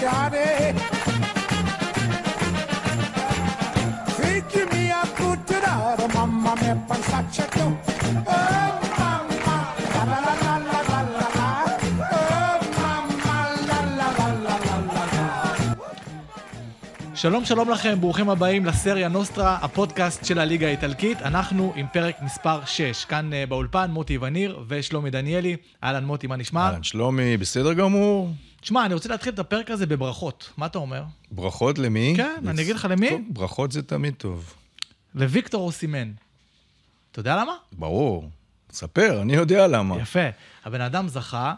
daddy. Figure me a good to the mamma me pansaccia tu. Oh. שלום שלום לכם, ברוכים הבאים לסריה נוסטרה, הפודקאסט של הליגה האיטלקית. אנחנו עם פרק מספר 6, כאן אה, באולפן מוטי וניר ושלומי דניאלי. אהלן מוטי, מה נשמע? אהלן שלומי, בסדר גמור. תשמע, אני רוצה להתחיל את הפרק הזה בברכות. מה אתה אומר? ברכות למי? כן, אני אגיד לך למי? טוב, ברכות זה תמיד טוב. לוויקטור אוסימן. אתה יודע למה? ברור. ספר, אני יודע למה. יפה. הבן אדם זכה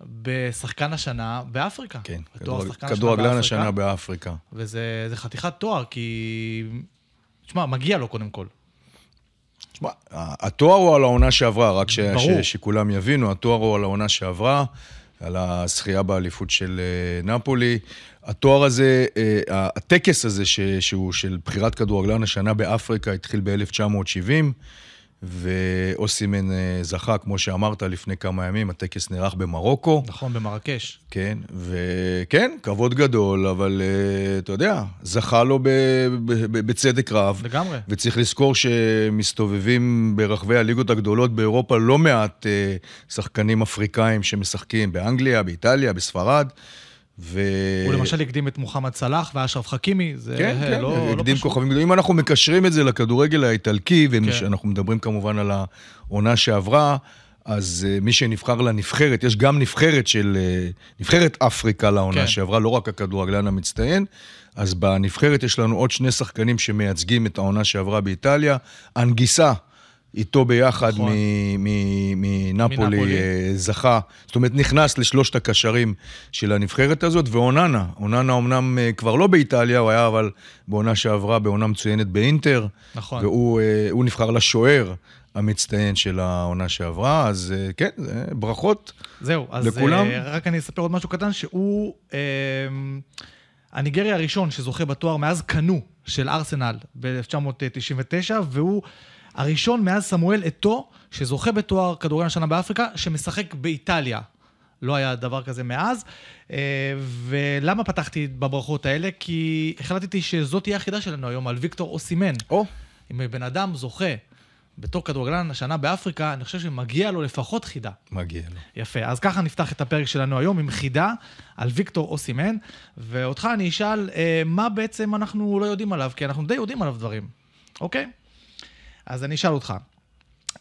בשחקן השנה באפריקה. כן, כדורגלן. השנה באפריקה. וזה זה חתיכת תואר, כי... תשמע, מגיע לו קודם כל. תשמע, התואר הוא על העונה שעברה, רק ש-. ש- שכולם יבינו, התואר הוא על העונה שעברה, על הזכייה באליפות של אה, נפולי. התואר הזה, אה, הטקס הזה, שהוא של בחירת כדורגלן השנה באפריקה, התחיל ב-1970, ואוסימן אה, זכה, כמו שאמרת, לפני כמה ימים, הטקס נערך במרוקו. נכון, במרקש. כן, וכן, כבוד גדול, אבל uh, אתה יודע, זכה לו ב- ב- בצדק רב. לגמרי. וצריך לזכור שמסתובבים ברחבי הליגות הגדולות באירופה לא מעט uh, שחקנים אפריקאים שמשחקים באנגליה, באיטליה, בספרד. ו... הוא למשל הקדים את מוחמד סלאח ואשרף חכימי, זה כן, אה, כן, לא, לא הקדים פשוט. כוכבים גדולים. אם אנחנו מקשרים את זה לכדורגל האיטלקי, כן. ואנחנו מדברים כמובן על העונה שעברה, אז uh, מי שנבחר לנבחרת, יש גם נבחרת של, uh, נבחרת אפריקה לעונה כן. שעברה, לא רק הכדורגלן המצטיין, אז בנבחרת יש לנו עוד שני שחקנים שמייצגים את העונה שעברה באיטליה. אנגיסה. איתו ביחד נכון. מנפולי. אה, זכה, זאת אומרת נכנס לשלושת הקשרים של הנבחרת הזאת, ואוננה, אוננה אמנם אה, כבר לא באיטליה, הוא היה אבל בעונה שעברה, בעונה מצוינת באינטר, נכון. והוא אה, נבחר לשוער המצטיין של העונה שעברה, אז כן, ברכות. זהו, אז לכולם? אה, רק אני אספר עוד משהו קטן, שהוא אה, הניגרי הראשון שזוכה בתואר מאז קנו של ארסנל ב-1999, והוא הראשון מאז סמואל אתו, שזוכה בתואר כדורגל השנה באפריקה, שמשחק באיטליה. לא היה דבר כזה מאז. אה, ולמה פתחתי בברכות האלה? כי החלטתי שזאת תהיה החידה שלנו היום על ויקטור אוסימן. או, אם בן אדם זוכה בתור כדורגלן השנה באפריקה, אני חושב שמגיע לו לפחות חידה. מגיע לו. יפה, אז ככה נפתח את הפרק שלנו היום עם חידה על ויקטור אוסימן, ואותך אני אשאל אה, מה בעצם אנחנו לא יודעים עליו, כי אנחנו די יודעים עליו דברים, אוקיי? אז אני אשאל אותך,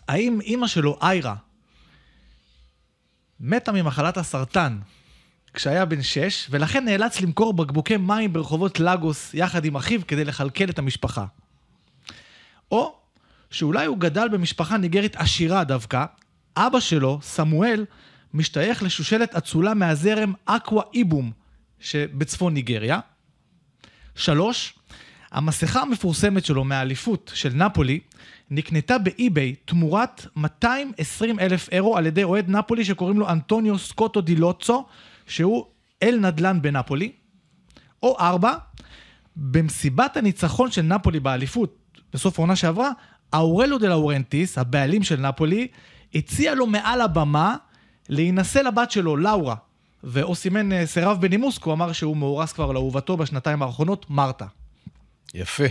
האם אימא שלו, איירה, מתה ממחלת הסרטן כשהיה בן שש, ולכן נאלץ למכור בקבוקי מים ברחובות לגוס יחד עם אחיו כדי לכלכל את המשפחה? או שאולי הוא גדל במשפחה ניגרית עשירה דווקא, אבא שלו, סמואל, משתייך לשושלת אצולה מהזרם אקווה איבום שבצפון ניגריה. שלוש, המסכה המפורסמת שלו מהאליפות של נפולי נקנתה באי-ביי תמורת 220 אלף אירו על ידי אוהד נפולי שקוראים לו אנטוניו סקוטו דילוצו, שהוא אל נדל"ן בנפולי. או ארבע, במסיבת הניצחון של נפולי באליפות בסוף העונה שעברה, אאורלו דה לאורנטיס, הבעלים של נפולי, הציע לו מעל הבמה להינשא לבת שלו, לאורה. ואוסימן אה, סירב בנימוס, כי הוא אמר שהוא מאורס כבר לאהובתו בשנתיים האחרונות, מרתה. יפה.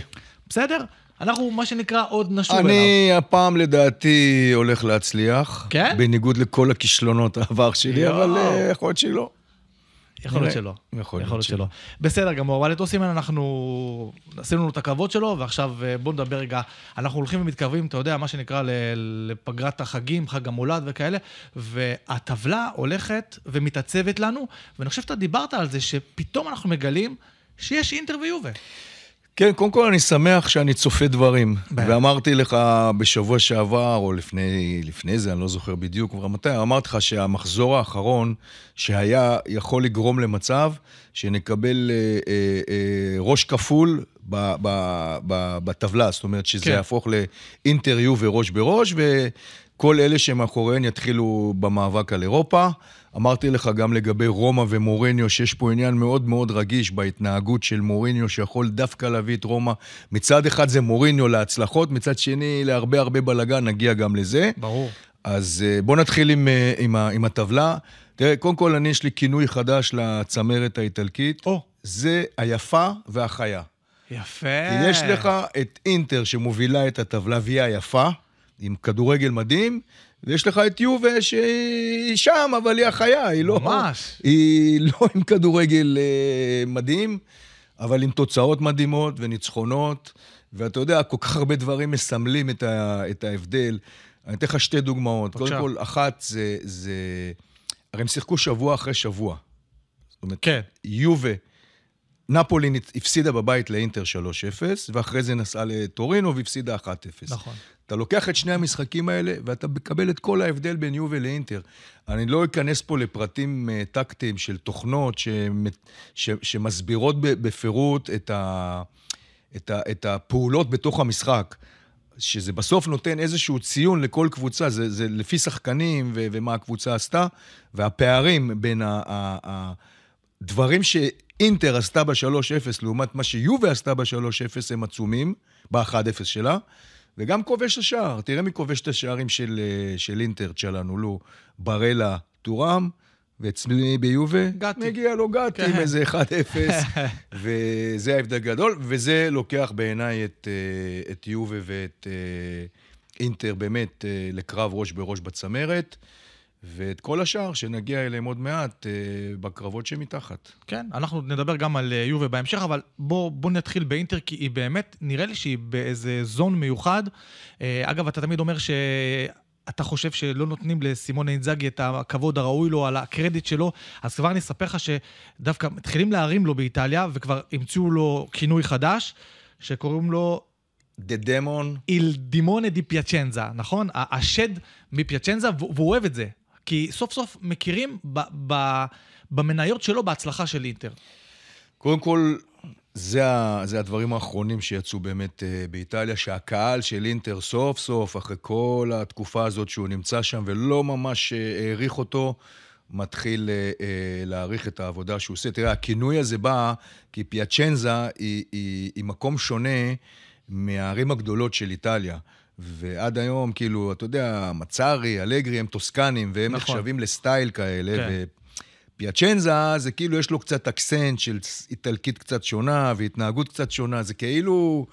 בסדר? אנחנו, מה שנקרא, עוד נשוב אליו. אני הפעם לדעתי הולך להצליח. כן? בניגוד לכל הכישלונות העבר שלי. אבל אה, יכול להיות שלא. יכול להיות. שלא. יכול להיות שלא. בסדר גמור, אבל את אוסימן אנחנו עשינו לו את הכבוד שלו, ועכשיו אה, בואו נדבר רגע, אנחנו הולכים ומתקרבים, אתה יודע, מה שנקרא לפגרת החגים, חג המולד וכאלה, והטבלה הולכת ומתעצבת לנו, ואני חושב שאתה דיברת על זה, שפתאום אנחנו מגלים שיש אינטר ויובה. כן, קודם כל אני שמח שאני צופה דברים. בטח. ואמרתי לך בשבוע שעבר, או לפני, לפני זה, אני לא זוכר בדיוק כבר מתי, אמרתי לך שהמחזור האחרון שהיה יכול לגרום למצב שנקבל אה, אה, אה, ראש כפול ב, ב, ב, בטבלה, זאת אומרת שזה כן. יהפוך לאינטריו וראש בראש, וכל אלה שמאחוריהן יתחילו במאבק על אירופה. אמרתי לך גם לגבי רומא ומוריניו, שיש פה עניין מאוד מאוד רגיש בהתנהגות של מוריניו, שיכול דווקא להביא את רומא. מצד אחד זה מוריניו להצלחות, מצד שני להרבה הרבה בלאגן, נגיע גם לזה. ברור. אז אה, בואו נתחיל עם, אה, עם, עם הטבלה. תראה, קודם כל, אני, יש לי כינוי חדש לצמרת האיטלקית. או, זה היפה והחיה. יפה. כי יש לך את אינטר שמובילה את הטבלה והיא היפה, עם כדורגל מדהים, ויש לך את יובה שהיא שם, אבל היא החיה, היא לא... ממש. היא לא עם כדורגל אה, מדהים, אבל עם תוצאות מדהימות וניצחונות, ואתה יודע, כל כך הרבה דברים מסמלים את, ה, את ההבדל. אני אתן לך שתי דוגמאות. בבקשה. קודם כל, אחת זה, זה... הרי הם שיחקו שבוע אחרי שבוע. זאת אומרת, כן. יובה, נפולי נת- הפסידה בבית לאינטר 3-0, ואחרי זה נסעה לטורינו והפסידה 1-0. נכון. אתה לוקח את שני המשחקים האלה, ואתה מקבל את כל ההבדל בין יובה לאינטר. אני לא אכנס פה לפרטים אה, טקטיים של תוכנות שמ- ש, שמסבירות בפירוט את, ה, את, ה, את הפעולות בתוך המשחק. שזה בסוף נותן איזשהו ציון לכל קבוצה, זה, זה לפי שחקנים ו, ומה הקבוצה עשתה, והפערים בין ה, ה, ה, דברים שאינטר עשתה ב-3-0 לעומת מה שיובה עשתה ב-3-0 הם עצומים, ב-1-0 שלה, וגם כובש השער. תראה מי כובש את השערים של, אה, של אינטר, צ'לנולו, ברלה, טורם, ואצלי ביובה, גתי. מגיע לו גתי עם כן. איזה 1-0, וזה ההבדל גדול, וזה לוקח בעיניי את, אה, את יובה ואת אה, אינטר באמת לקרב ראש בראש בצמרת. ואת כל השאר, שנגיע אליהם עוד מעט, אה, בקרבות שמתחת. כן, אנחנו נדבר גם על אה, יובה בהמשך, אבל בוא, בוא נתחיל באינטר, כי היא באמת, נראה לי שהיא באיזה זון מיוחד. אה, אגב, אתה תמיד אומר שאתה חושב שלא נותנים לסימון אינזאגי את הכבוד הראוי לו על הקרדיט שלו, אז כבר אני אספר לך שדווקא מתחילים להרים לו באיטליה, וכבר המציאו לו כינוי חדש, שקוראים לו דה דמון, איל דימונה די פיאצ'נזה, נכון? השד מפיאצ'נזה, והוא אוהב את זה. כי סוף סוף מכירים ב- ב- במניות שלו בהצלחה של אינטר. קודם כל, זה, ה, זה הדברים האחרונים שיצאו באמת uh, באיטליה, שהקהל של אינטר סוף סוף, אחרי כל התקופה הזאת שהוא נמצא שם ולא ממש uh, העריך אותו, מתחיל uh, uh, להעריך את העבודה שהוא עושה. תראה, הכינוי הזה בא כי פיאצ'נזה היא, היא, היא מקום שונה מהערים הגדולות של איטליה. ועד היום, כאילו, אתה יודע, מצארי, אלגרי הם טוסקנים, והם נכון. נחשבים לסטייל כאלה, כן. ו... פיאצ'נזה זה כאילו יש לו קצת אקסנט של איטלקית קצת שונה והתנהגות קצת שונה, זה כאילו...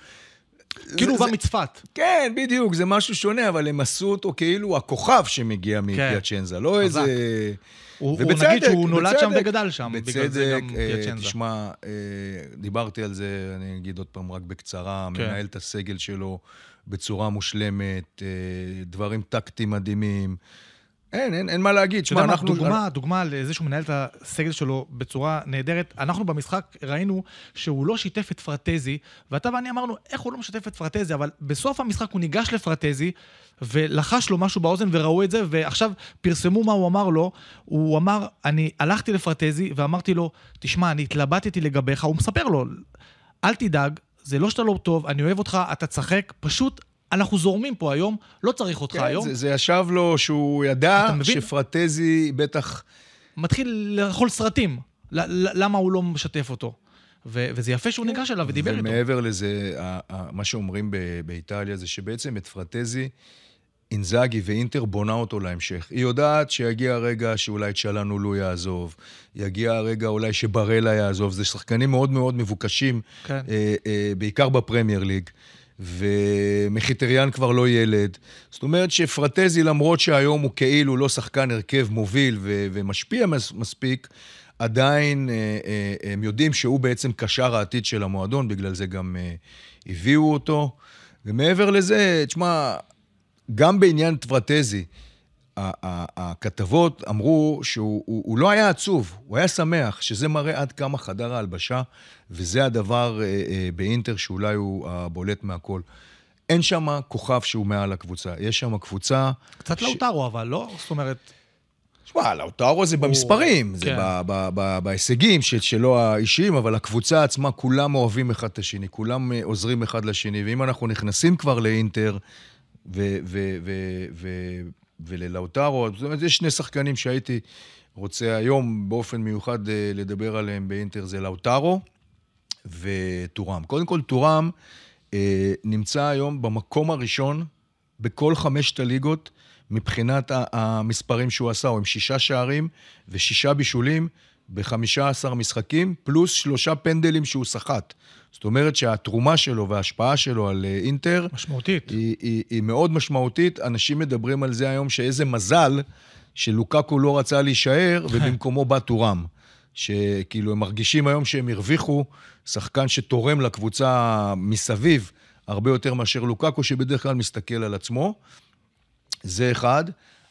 כאילו הוא בא מצפת. כן, בדיוק, זה משהו שונה, אבל הם עשו אותו כאילו הכוכב שמגיע מפיאצ'נזה, לא חזק. איזה... הוא, הוא ובצדק, נגיד שהוא נולד שם בצדק, וגדל שם, בגלל זה בצדק, גם אה, פיאצ'נזה. תשמע, אה, דיברתי על זה, אני אגיד עוד פעם רק בקצרה, כן. מנהל את הסגל שלו בצורה מושלמת, אה, דברים טקטיים מדהימים. אין, אין, אין מה להגיד. מה, אנחנו... דוגמה, דוגמה לזה שהוא מנהל את הסגל שלו בצורה נהדרת. אנחנו במשחק ראינו שהוא לא שיתף את פרטזי, ואתה ואני אמרנו, איך הוא לא משתף את פרטזי? אבל בסוף המשחק הוא ניגש לפרטזי, ולחש לו משהו באוזן וראו את זה, ועכשיו פרסמו מה הוא אמר לו. הוא אמר, אני הלכתי לפרטזי ואמרתי לו, תשמע, אני התלבטתי לגביך, הוא מספר לו, אל תדאג, זה לא שאתה לא טוב, אני אוהב אותך, אתה תשחק, פשוט אנחנו זורמים פה היום, לא צריך אותך כן, היום. זה, זה ישב לו שהוא ידע? שפרטזי בטח... מתחיל לאכול סרטים. ל- ל- למה הוא לא משתף אותו? ו- וזה יפה שהוא ניגש אליו ודיבר איתו. ומעבר לזה, מה שאומרים באיטליה זה שבעצם את פרטזי, אינזאגי ואינטר בונה אותו להמשך. היא יודעת שיגיע הרגע שאולי צ'לנולו יעזוב, יגיע הרגע אולי שברלה יעזוב, זה שחקנים מאוד מאוד מבוקשים, כן. אה, אה, בעיקר בפרמייר ליג. ומחיטריאן כבר לא ילד. זאת אומרת שפרטזי, למרות שהיום הוא כאילו לא שחקן הרכב מוביל ו- ומשפיע מס- מספיק, עדיין אה, אה, הם יודעים שהוא בעצם קשר העתיד של המועדון, בגלל זה גם אה, הביאו אותו. ומעבר לזה, תשמע, גם בעניין ה- הכתבות אמרו שהוא הוא, לא היה עצוב, הוא היה שמח, שזה מראה עד כמה חדר ההלבשה, וזה הדבר אה, אה, באינטר שאולי הוא הבולט מהכל. אין שם כוכב שהוא מעל הקבוצה, יש שם קבוצה... קצת לאוטרו אבל, לא? זאת אומרת, שמע, לאוטרו זה במספרים, זה כן. ב- ב- ב- בהישגים של- שלו האישיים, אבל הקבוצה עצמה, כולם אוהבים אחד את השני, כולם אה, עוזרים אחד לשני, ואם אנחנו נכנסים כבר לאינטר וללאוטרו, זאת אומרת, יש שני שחקנים שהייתי רוצה היום באופן מיוחד אה, לדבר עליהם באינטר, זה לאוטרו וטורם. קודם כל, טורם אה, נמצא היום במקום הראשון בכל חמשת הליגות מבחינת המספרים שהוא עשה, הוא עם שישה שערים ושישה בישולים ב-15 משחקים, פלוס שלושה פנדלים שהוא סחט. זאת אומרת שהתרומה שלו וההשפעה שלו על אה, אינטר משמעותית. היא, היא, היא מאוד משמעותית. אנשים מדברים על זה היום, שאיזה מזל שלוקקו לא רצה להישאר, ובמקומו בא טורם. שכאילו הם מרגישים היום שהם הרוויחו שחקן שתורם לקבוצה מסביב הרבה יותר מאשר לוקקו, שבדרך כלל מסתכל על עצמו. זה אחד.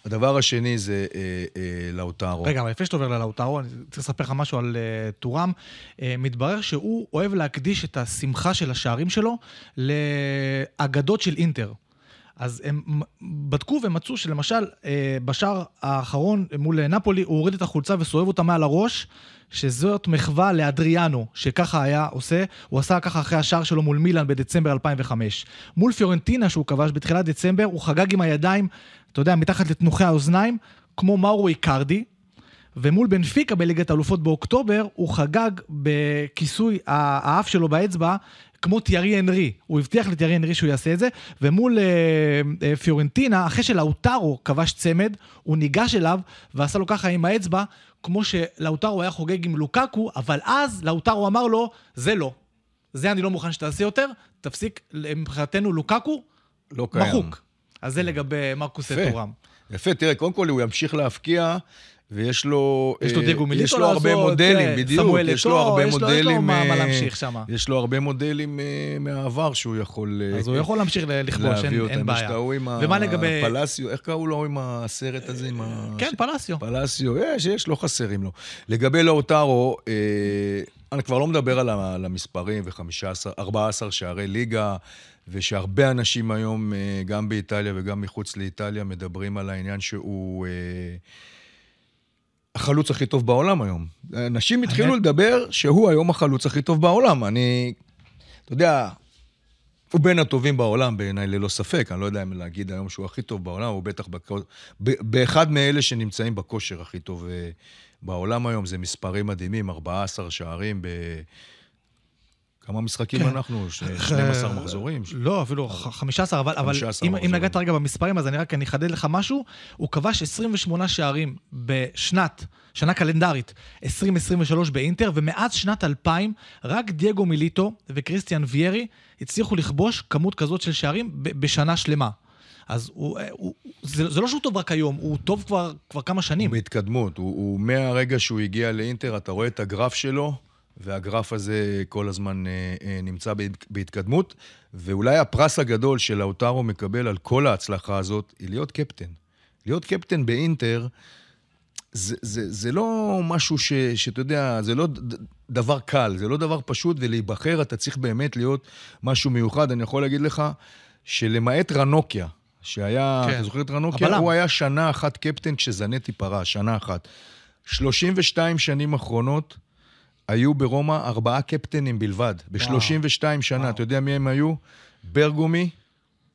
הדבר השני זה אה, אה, לאוטרו. רגע, אבל לפני שאתה עובר ללאוטרו, אני צריך לספר לך משהו על uh, טורם. Uh, מתברר שהוא אוהב להקדיש את השמחה של השערים שלו לאגדות של אינטר. אז הם בדקו ומצאו שלמשל, uh, בשער האחרון מול נפולי, הוא הוריד את החולצה וסובב אותה מעל הראש, שזאת מחווה לאדריאנו, שככה היה עושה. הוא עשה ככה אחרי השער שלו מול מילאן בדצמבר 2005. מול פיורנטינה שהוא כבש בתחילת דצמבר, הוא חגג עם הידיים, אתה יודע, מתחת לתנוחי האוזניים, כמו מאורו איקרדי, ומול בנפיקה בליגת האלופות באוקטובר, הוא חגג בכיסוי האף שלו באצבע, כמו תיארי אנרי. הוא הבטיח לתיארי אנרי שהוא יעשה את זה, ומול אה, אה, פיורנטינה, אחרי שלאוטרו כבש צמד, הוא ניגש אליו ועשה לו ככה עם האצבע, כמו שלאוטרו היה חוגג עם לוקקו, אבל אז לאוטרו אמר לו, זה לא. זה אני לא מוכן שתעשה יותר, תפסיק, מבחינתנו לוקקו, לא קיים. מחוק. אז זה לגבי מרקוס יפה. טורם. יפה, תראה, קודם כל הוא ימשיך להבקיע, ויש לו... יש לו אה, דייגו מיליטו יש לו הרבה לעשות, מודלים, כן, בדיוק. סמואל יש לו הרבה יש לו- יש לו מודלים... מה- אה, להמשיך שמה. יש לו הרבה מודלים אה, מהעבר שהוא יכול... אה, אז הוא יכול להמשיך לכבוש, אין- יש בעיה. את ההוא עם ומה לגבי... הפלסיו, איך קראו לו עם הסרט הזה? כן, פלסיו. פלסיו, יש, יש, לא חסרים לו. לגבי לאוטרו, אה, אני כבר לא מדבר על המספרים ו-14 שערי ליגה, ושהרבה אנשים היום, אה, גם באיטליה וגם מחוץ לאיטליה, מדברים על העניין שהוא אה, החלוץ הכי טוב בעולם היום. אנשים התחילו האמת- לדבר שהוא היום החלוץ הכי טוב בעולם. אני, אתה יודע, הוא בין הטובים בעולם בעיניי, ללא ספק. אני לא יודע אם להגיד היום שהוא הכי טוב בעולם, הוא בטח בכ... ב- באחד מאלה שנמצאים בכושר הכי טוב אה, בעולם היום. זה מספרים מדהימים, 14 שערים ב... כמה משחקים כן. אנחנו? ש- 12 מחזורים? לא, אפילו ח- 15, אבל, אבל 15 אם, אם. נגעת רגע במספרים, אז אני רק אני אחדד לך משהו. הוא כבש 28 שערים בשנת, שנה קלנדרית, 2023 באינטר, ומאז שנת 2000, רק דייגו מיליטו וכריסטיאן ויירי הצליחו לכבוש כמות כזאת של שערים ב- בשנה שלמה. אז הוא, הוא, זה, זה לא שהוא טוב רק היום, הוא טוב כבר, כבר כמה שנים. הוא בהתקדמות. הוא, הוא מהרגע שהוא הגיע לאינטר, אתה רואה את הגרף שלו, והגרף הזה כל הזמן אה, אה, נמצא בהת- בהתקדמות. ואולי הפרס הגדול שלאוטרו מקבל על כל ההצלחה הזאת, היא להיות קפטן. להיות קפטן באינטר, זה, זה, זה לא משהו ש, שאתה יודע, זה לא דבר קל, זה לא דבר פשוט, ולהיבחר אתה צריך באמת להיות משהו מיוחד. אני יכול להגיד לך שלמעט רנוקיה, שהיה, כן. אתה זוכר את רנוקיה? הבלם. הוא היה שנה אחת קפטן כשזנטי פרש, שנה אחת. 32 שנים אחרונות היו ברומא ארבעה קפטנים בלבד. ב-32 שנה, וואו. אתה יודע מי הם היו? ברגומי,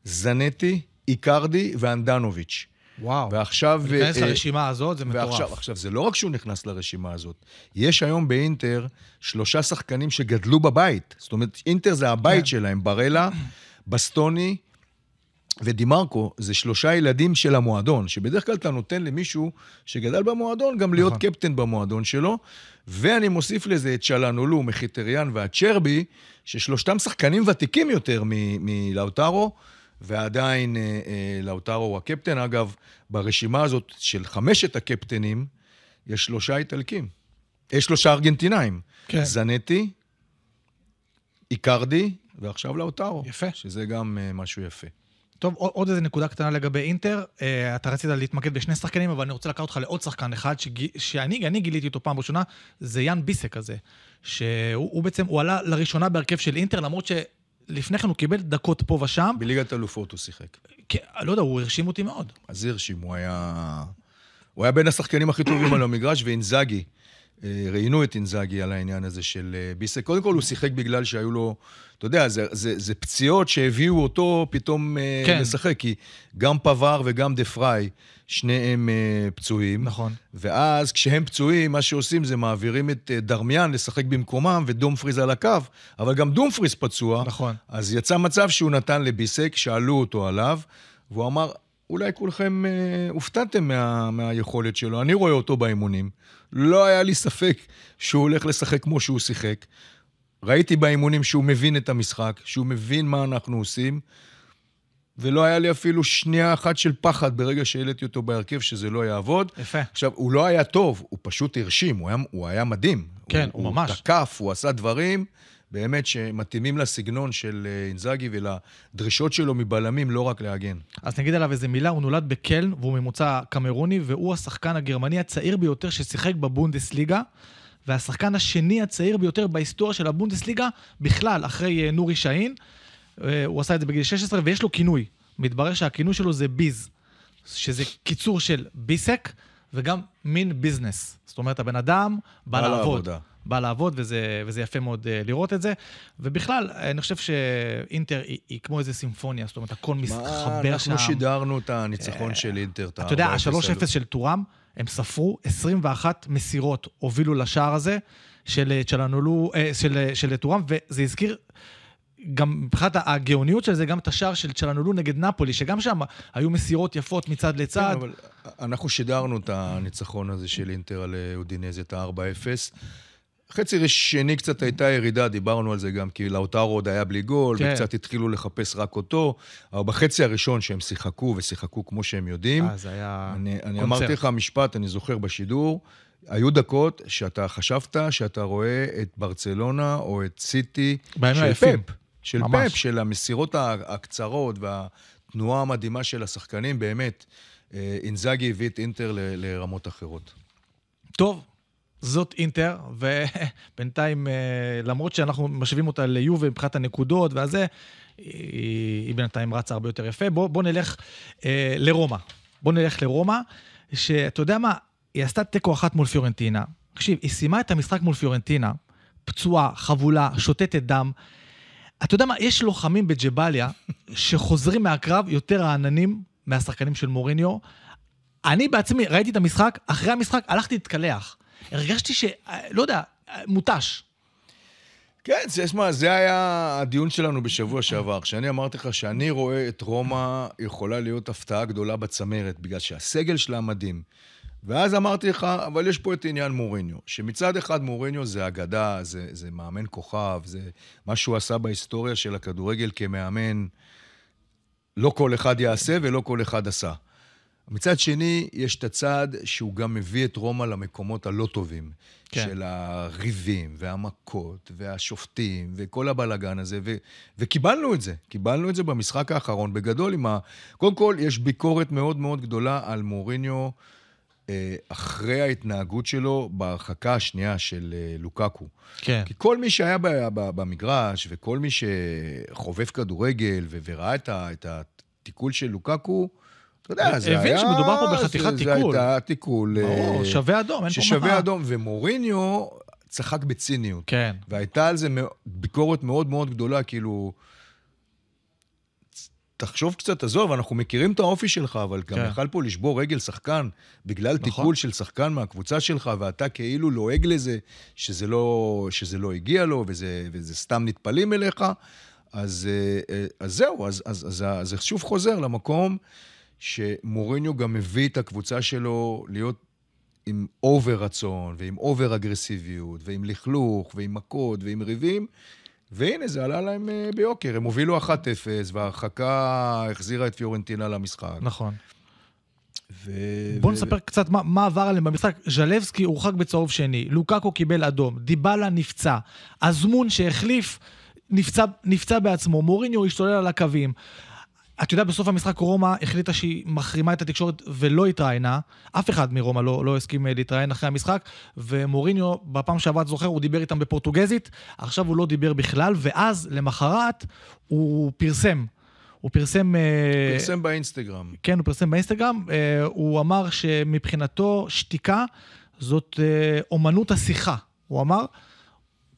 זנטי, איקרדי ואנדנוביץ'. וואו. ועכשיו... להיכנס אה, לרשימה הזאת זה מטורף. ועכשיו, עכשיו, זה לא רק שהוא נכנס לרשימה הזאת, יש היום באינטר שלושה שחקנים שגדלו בבית. זאת אומרת, אינטר זה הבית כן. שלהם, ברלה, בסטוני ודימרקו, זה שלושה ילדים של המועדון, שבדרך כלל אתה נותן למישהו שגדל במועדון גם להיות נכון. קפטן במועדון שלו. ואני מוסיף לזה את שלנולו, מחיטריאן והצ'רבי, ששלושתם שחקנים ותיקים יותר מלאוטרו, ועדיין אה, אה, לאוטרו הוא הקפטן. אגב, ברשימה הזאת של חמשת הקפטנים, יש שלושה איטלקים. יש שלושה ארגנטינאים. כן. זנטי, איקרדי, ועכשיו לאוטרו. יפה. שזה גם אה, משהו יפה. טוב, עוד איזה נקודה קטנה לגבי אינטר. Uh, אתה רצית להתמקד בשני שחקנים, אבל אני רוצה לקחת אותך לעוד שחקן אחד. שאני אני גיליתי אותו פעם ראשונה, זה יאן ביסק הזה. שהוא הוא בעצם, הוא עלה לראשונה בהרכב של אינטר, למרות שלפני כן הוא קיבל דקות פה ושם. בליגת אלופות הוא שיחק. כי, לא יודע, הוא הרשים אותי מאוד. אז הרשים, הוא היה... הוא היה בין השחקנים הכי טובים על המגרש, ואינזאגי, אה, ראיינו את אינזאגי על העניין הזה של אה, ביסק. קודם כל, הוא שיחק בגלל שהיו לו, אתה יודע, זה, זה, זה פציעות שהביאו אותו פתאום אה, כן. לשחק, כי גם פבר וגם דה פריי, שניהם אה, פצועים. נכון. ואז כשהם פצועים, מה שעושים זה מעבירים את אה, דרמיאן לשחק במקומם ודומפריז על הקו, אבל גם דומפריז פצוע. נכון. אז יצא מצב שהוא נתן לביסק, שאלו אותו עליו, והוא אמר, אולי כולכם אה, הופתעתם מה, מהיכולת שלו. אני רואה אותו באימונים. לא היה לי ספק שהוא הולך לשחק כמו שהוא שיחק. ראיתי באימונים שהוא מבין את המשחק, שהוא מבין מה אנחנו עושים, ולא היה לי אפילו שנייה אחת של פחד ברגע שהעליתי אותו בהרכב שזה לא יעבוד. יפה. עכשיו, הוא לא היה טוב, הוא פשוט הרשים, הוא היה, הוא היה מדהים. כן, הוא ממש. הוא תקף, הוא עשה דברים באמת שמתאימים לסגנון של אה, אינזאגי ולדרישות שלו מבלמים, לא רק להגן. אז נגיד עליו איזה מילה, הוא נולד בקלן והוא ממוצא קמרוני, והוא השחקן הגרמני הצעיר ביותר ששיחק בבונדסליגה, והשחקן השני הצעיר ביותר בהיסטוריה של הבונדסליגה בכלל, אחרי אה, נורי שאין. אה, הוא עשה את זה בגיל 16 ויש לו כינוי. מתברר שהכינוי שלו זה ביז, שזה קיצור של ביסק וגם מין ביזנס. זאת אומרת, הבן אדם בא לעבוד. לעבודה. בא לעבוד, וזה, וזה יפה מאוד uh, לראות את זה. ובכלל, אני חושב שאינטר היא, היא כמו איזה סימפוניה, זאת אומרת, הכל מתחבר שם. אנחנו שידרנו את הניצחון של אינטר. את אתה יודע, ה- 4-0 ה-3-0 האלו. של טורם, הם ספרו 21 מסירות, הובילו לשער הזה של אה, צ'לנולו, אה, של, אה, של טורם, וזה הזכיר... גם מבחינת הגאוניות של זה, גם את השער של צ'לנולו נגד נפולי, שגם שם היו מסירות יפות מצד לצד. כן, אבל אנחנו שידרנו את הניצחון הזה של אינטר על אודינז, את ה-4-0. חצי שני קצת הייתה ירידה, דיברנו על זה גם, כי לאוטרו עוד היה בלי גול, כן. וקצת התחילו לחפש רק אותו. אבל בחצי הראשון שהם שיחקו, ושיחקו כמו שהם יודעים, אה, זה היה אני, אני קונצרט. אמרתי לך משפט, אני זוכר בשידור, היו דקות שאתה חשבת שאתה רואה את ברצלונה או את סיטי של היפים. פפ. של ממש. פפ, של המסירות הקצרות והתנועה המדהימה של השחקנים, באמת. אה, אינזאגי הביא את אינטר לרמות אחרות. טוב, זאת אינטר, ובינתיים, אה, למרות שאנחנו משווים אותה ליובה מבחינת הנקודות והזה, היא, היא בינתיים רצה הרבה יותר יפה. בוא, בוא נלך אה, לרומא. בוא נלך לרומא, שאתה יודע מה, היא עשתה תיקו אחת מול פיורנטינה. תקשיב, היא סיימה את המשחק מול פיורנטינה, פצועה, חבולה, שותתת דם. אתה יודע מה, יש לוחמים בג'באליה שחוזרים מהקרב יותר רעננים מהשחקנים של מוריניו. אני בעצמי ראיתי את המשחק, אחרי המשחק הלכתי להתקלח. הרגשתי ש... לא יודע, מותש. כן, שמע, זה היה הדיון שלנו בשבוע שעבר, כשאני אמרתי לך שאני רואה את רומא יכולה להיות הפתעה גדולה בצמרת, בגלל שהסגל שלה מדהים. ואז אמרתי לך, אבל יש פה את עניין מוריניו, שמצד אחד מוריניו זה אגדה, זה, זה מאמן כוכב, זה מה שהוא עשה בהיסטוריה של הכדורגל כמאמן, לא כל אחד יעשה ולא כל אחד עשה. מצד שני, יש את הצד שהוא גם מביא את רומא למקומות הלא טובים. כן. של הריבים, והמכות, והשופטים, וכל הבלגן הזה, ו- וקיבלנו את זה. קיבלנו את זה במשחק האחרון בגדול עם ה... קודם כל, יש ביקורת מאוד מאוד גדולה על מוריניו אה, אחרי ההתנהגות שלו בהרחקה השנייה של אה, לוקקו. כן. כי כל מי שהיה ב- ב- במגרש, וכל מי שחובב כדורגל וראה את, ה- את התיקול של לוקקו, אתה יודע, זה היה... הבין שמדובר פה בחתיכת תיקול. זה הייתה תיקול... ברור, אה, שווה אדום, אין פה ששווה מה. אדום, ומוריניו צחק בציניות. כן. והייתה על זה ביקורת מאוד מאוד גדולה, כאילו... תחשוב קצת, עזוב, אנחנו מכירים את האופי שלך, אבל גם כן. יכל פה לשבור רגל שחקן בגלל נכון. תיקול של שחקן מהקבוצה שלך, ואתה כאילו לועג לזה, שזה לא, שזה לא הגיע לו, וזה, וזה סתם נטפלים אליך. אז, אה, אה, אז זהו, אז, אז, אז, אז זה שוב חוזר למקום שמוריניו גם מביא את הקבוצה שלו להיות עם over רצון, ועם over אגרסיביות, ועם לכלוך, ועם מכות, ועם ריבים, והנה, זה עלה להם אה, ביוקר. הם הובילו 1-0, וההרחקה החזירה את פיורנטינה למשחק. נכון. ו... בוא ו- נספר קצת מה, מה עבר עליהם במשחק. ז'לבסקי הורחק בצהוב שני, לוקקו קיבל אדום, דיבלה נפצע, אזמון שהחליף נפצע, נפצע בעצמו, מוריניו השתולל על הקווים. אתה יודע, בסוף המשחק רומא החליטה שהיא מחרימה את התקשורת ולא התראיינה. אף אחד מרומא לא, לא הסכים אה, להתראיין אחרי המשחק, ומוריניו, בפעם שעברה, אתה זוכר, הוא דיבר איתם בפורטוגזית, עכשיו הוא לא דיבר בכלל, ואז, למחרת, הוא פרסם. הוא פרסם... אה, פרסם באינסטגרם. כן, הוא פרסם באינסטגרם, אה, הוא אמר שמבחינתו שתיקה זאת אה, אומנות השיחה. הוא אמר,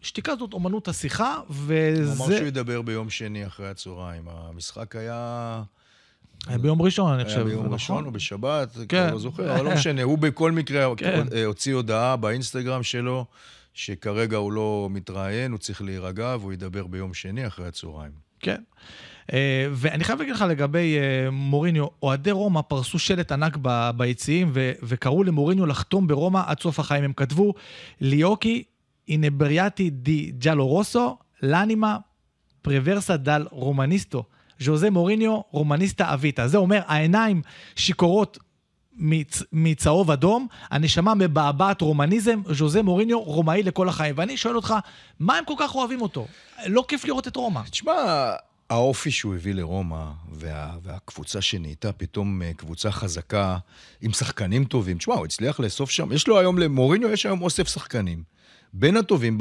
שתיקה זאת אומנות השיחה, וזה... הוא אמר שהוא ידבר ביום שני אחרי הצהריים. המשחק היה... היה ביום ראשון, אני חושב. היה ביום נכון? ראשון או בשבת, כן. כבר לא זוכר, אבל לא משנה. הוא בכל מקרה כן. אה, הוציא הודעה באינסטגרם שלו, שכרגע הוא לא מתראיין, הוא צריך להירגע, והוא ידבר ביום שני אחרי הצהריים. כן. אה, ואני חייב להגיד לך לגבי אה, מוריניו, אוהדי רומא פרסו שלט ענק ביציעים וקראו למוריניו לחתום ברומא עד סוף החיים. הם כתבו, ליאוקי אינבריאטי די ג'אלו רוסו, לאנימה פרוורסה דל רומניסטו. ז'וזה מוריניו, רומניסטה אביטה. זה אומר, העיניים שיכורות מצ, מצהוב אדום, הנשמה מבעבעת רומניזם, ז'וזה מוריניו, רומאי לכל החיים. ואני שואל אותך, מה הם כל כך אוהבים אותו? לא כיף לראות את רומא. תשמע, האופי שהוא הביא לרומא, וה, והקבוצה שנהייתה פתאום אה, קבוצה חזקה, עם שחקנים טובים, תשמע, הוא הצליח לאסוף שם, יש לו היום, למוריניו יש היום אוסף שחקנים. בין הטובים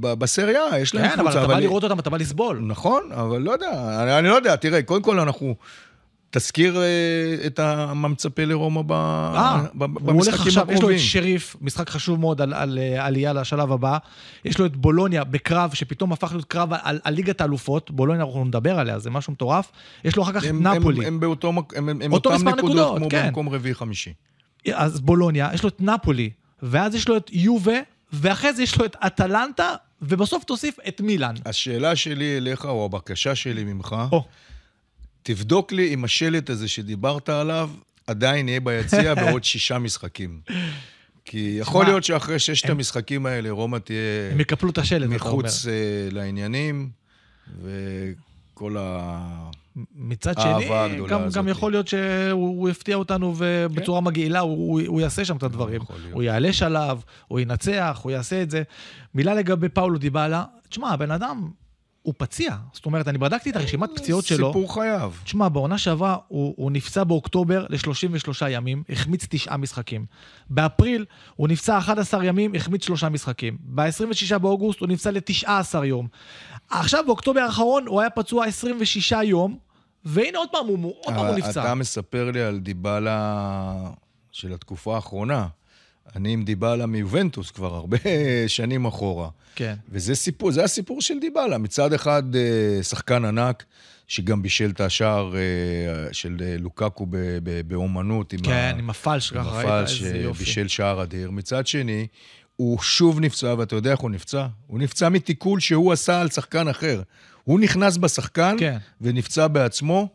בסריה, יש להם כן, אבל קבוצה. אתה בא לראות אותם, אתה בא לסבול. נכון, אבל לא יודע, אני, לא יודע, תראה, קודם כל אנחנו... תזכיר אה, את ה- מה מצפה לרומא ב- אה, ב- הוא הולך במשחקים עכשיו, יש לו הקרובים. את שריף, משחק חשוב מאוד על, על אה, עלייה לשלב הבא. יש לו את בולוניה בקרב, שפתאום הפך להיות קרב על, על ליגת האלופות. בולוניה, אנחנו נדבר עליה, זה משהו מטורף. יש לו אחר כך את הם, נפולי. הם, הם באותו, הם, הם אותו אותם מספר נקודות, נקודות, כמו כן. במקום רביעי-חמישי. אז בולוניה, יש לו את נפולי, ואז יש לו את יובה, ואחרי זה יש לו את אטלנטה, ובסוף תוסיף את מילאן. השאלה שלי אליך, או הבקשה שלי ממך, או, תבדוק לי אם השלט הזה שדיברת עליו עדיין יהיה ביציע בעוד שישה משחקים. כי יכול שמע, להיות שאחרי ששת המשחקים האלה רומא תהיה הם יקפלו את השלט, אתה אומר. מחוץ אה, לעניינים, וכל ה... מצד שני, גם. גם יכול להיות שהוא הוא יפתיע אותנו ובצורה מגעילה, הוא, הוא, יעשה שם את הדברים. הוא יעלה שלב, הוא ינצח, הוא יעשה את זה. מילה לגבי פאולו דיבאלה, תשמע, הבן אדם, הוא פציע. זאת אומרת, אני בדקתי את הרשימת פציעות שלו. סיפור חייו. תשמע, בעונה שעברה הוא, הוא נפצע באוקטובר ל-33 ימים, החמיץ תשעה משחקים. באפריל הוא נפצע 11 ימים, החמיץ שלושה משחקים. ב-26 באוגוסט הוא נפצע ל-19 יום. עכשיו, באוקטובר האחרון הוא היה פצוע 26 יום, והנה עוד פעם הוא, עוד פעם הוא נפצע. אתה מספר לי על דיבלה של התקופה האחרונה. אני עם דיבלה מיובנטוס כבר הרבה שנים אחורה. כן. וזה סיפור, זה הסיפור של דיבלה. מצד אחד, אה, שחקן ענק, שגם בישל את השער אה, של אה, לוקקו באומנות. עם כן, ה- עם הפלש, עם ככה ראית, הפלש איזה יופי. שבישל שער אדיר. מצד שני, הוא שוב נפצע, ואתה יודע איך הוא נפצע? הוא נפצע מתיקול שהוא עשה על שחקן אחר. הוא נכנס בשחקן כן. ונפצע בעצמו,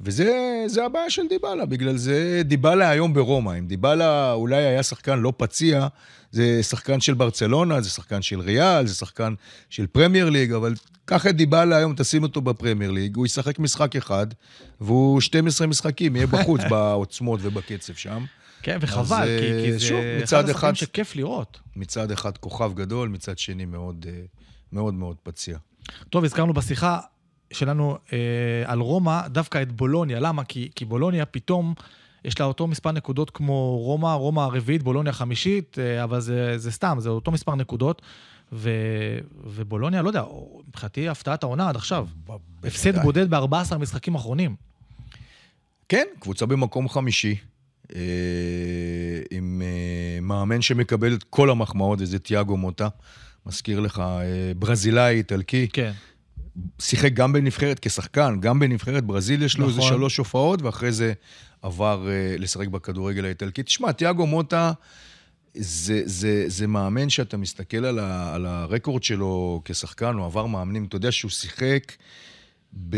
וזה זה הבעיה של דיבלה. בגלל זה דיבלה היום ברומא. אם דיבלה אולי היה שחקן לא פציע, זה שחקן של ברצלונה, זה שחקן של ריאל, זה שחקן של פרמייר ליג, אבל קח את דיבלה היום, תשים אותו בפרמייר ליג, הוא ישחק משחק אחד, והוא 12 משחקים, יהיה בחוץ בעוצמות ובקצב שם. כן, וחבל, אז, כי, כי אה, זה שוב, אחד השחקנים אחד- שכיף לראות. מצד אחד כוכב גדול, מצד שני מאוד אה, מאוד, מאוד פציע. טוב, הזכרנו בשיחה שלנו אה, על רומא, דווקא את בולוניה. למה? כי, כי בולוניה פתאום, יש לה אותו מספר נקודות כמו רומא, רומא הרביעית, בולוניה החמישית, אה, אבל זה, זה סתם, זה אותו מספר נקודות. ו, ובולוניה, לא יודע, מבחינתי הפתעת העונה עד עכשיו. הפסד. בודד ב-14 משחקים אחרונים. כן, קבוצה במקום חמישי, אה, עם אה, מאמן שמקבל את כל המחמאות, וזה תיאגו מוטה. מזכיר לך, אה, ברזילאי, איטלקי, כן. שיחק גם בנבחרת כשחקן, גם בנבחרת ברזיל יש לו איזה נכון. שלוש הופעות, ואחרי זה עבר אה, לשחק בכדורגל האיטלקי. תשמע, תיאגו מוטה זה, זה, זה מאמן שאתה מסתכל על, ה, על הרקורד שלו כשחקן, הוא עבר מאמנים, אתה יודע שהוא שיחק ב,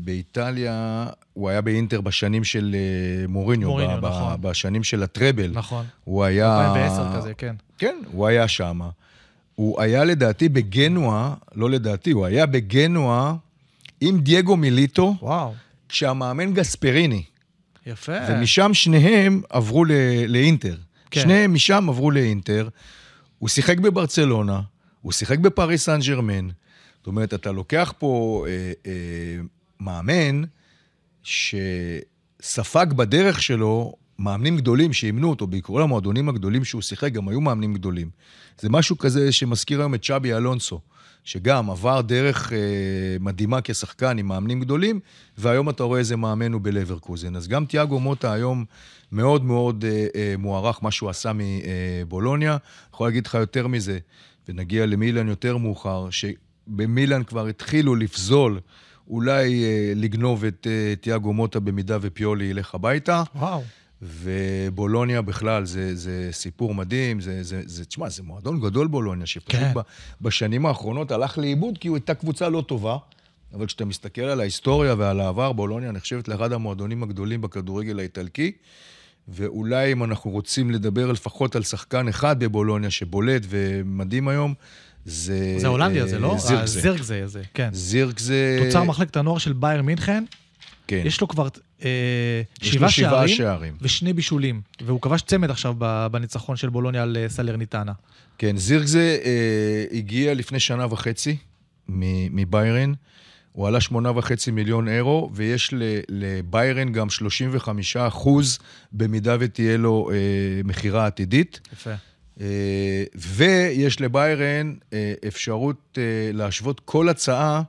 באיטליה, הוא היה באינטר בשנים של אה, מוריניו, מוריניו, ב, נכון. בשנים של הטראבל. נכון. הוא היה... 2010 כזה, כן. כן, הוא היה שם. הוא היה לדעתי בגנואה, לא לדעתי, הוא היה בגנואה עם דייגו מיליטו, וואו, כשהמאמן גספריני. יפה. ומשם שניהם עברו ל- לאינטר. כן. שניהם משם עברו לאינטר. הוא שיחק בברצלונה, הוא שיחק בפריס סן ג'רמן. זאת אומרת, אתה לוקח פה אה, אה, מאמן שספג בדרך שלו מאמנים גדולים שאימנו אותו, בעיקר המועדונים הגדולים שהוא שיחק, גם היו מאמנים גדולים. זה משהו כזה שמזכיר היום את צ'אבי אלונסו, שגם עבר דרך אה, מדהימה כשחקן עם מאמנים גדולים, והיום אתה רואה איזה מאמן הוא בלברקוזן. אז גם תיאגו מוטה היום מאוד מאוד אה, אה, מוערך, מה שהוא עשה מבולוניה. יכול להגיד לך יותר מזה, ונגיע למילן יותר מאוחר, שבמילן כבר התחילו לפזול. אולי אה, לגנוב את אה, תיאגו מוטה במידה ופיולי ילך הביתה. וואו. ובולוניה בכלל, זה, זה סיפור מדהים, זה, זה, זה, תשמע, זה מועדון גדול בולוניה, שפשוט כן. כן. בשנים האחרונות הלך לאיבוד, כי הוא הייתה קבוצה לא טובה, אבל כשאתה מסתכל על ההיסטוריה ועל העבר, בולוניה נחשבת לאחד המועדונים הגדולים בכדורגל האיטלקי, ואולי אם אנחנו רוצים לדבר לפחות על שחקן אחד בבולוניה שבולט ומדהים היום, זה... זה הולנדי אה, הזה, לא? זירקזה. זירקזה הזה, כן. זירקזה... תוצר מחלקת הנוער של בייר מינכן, כן. יש לו כבר אה, שבעה לו שבעה שערים שערים. ושני בישולים, והוא כבש צמד עכשיו בניצחון של בולוניה על אה, סלרניטנה. כן, זירקזה אה, הגיע לפני שנה וחצי מביירן. הוא עלה שמונה וחצי מיליון אירו, ויש לביירן גם 35 אחוז במידה ותהיה לו אה, מכירה עתידית. יפה. אה, ויש לביירן אה, אפשרות אה, להשוות כל הצעה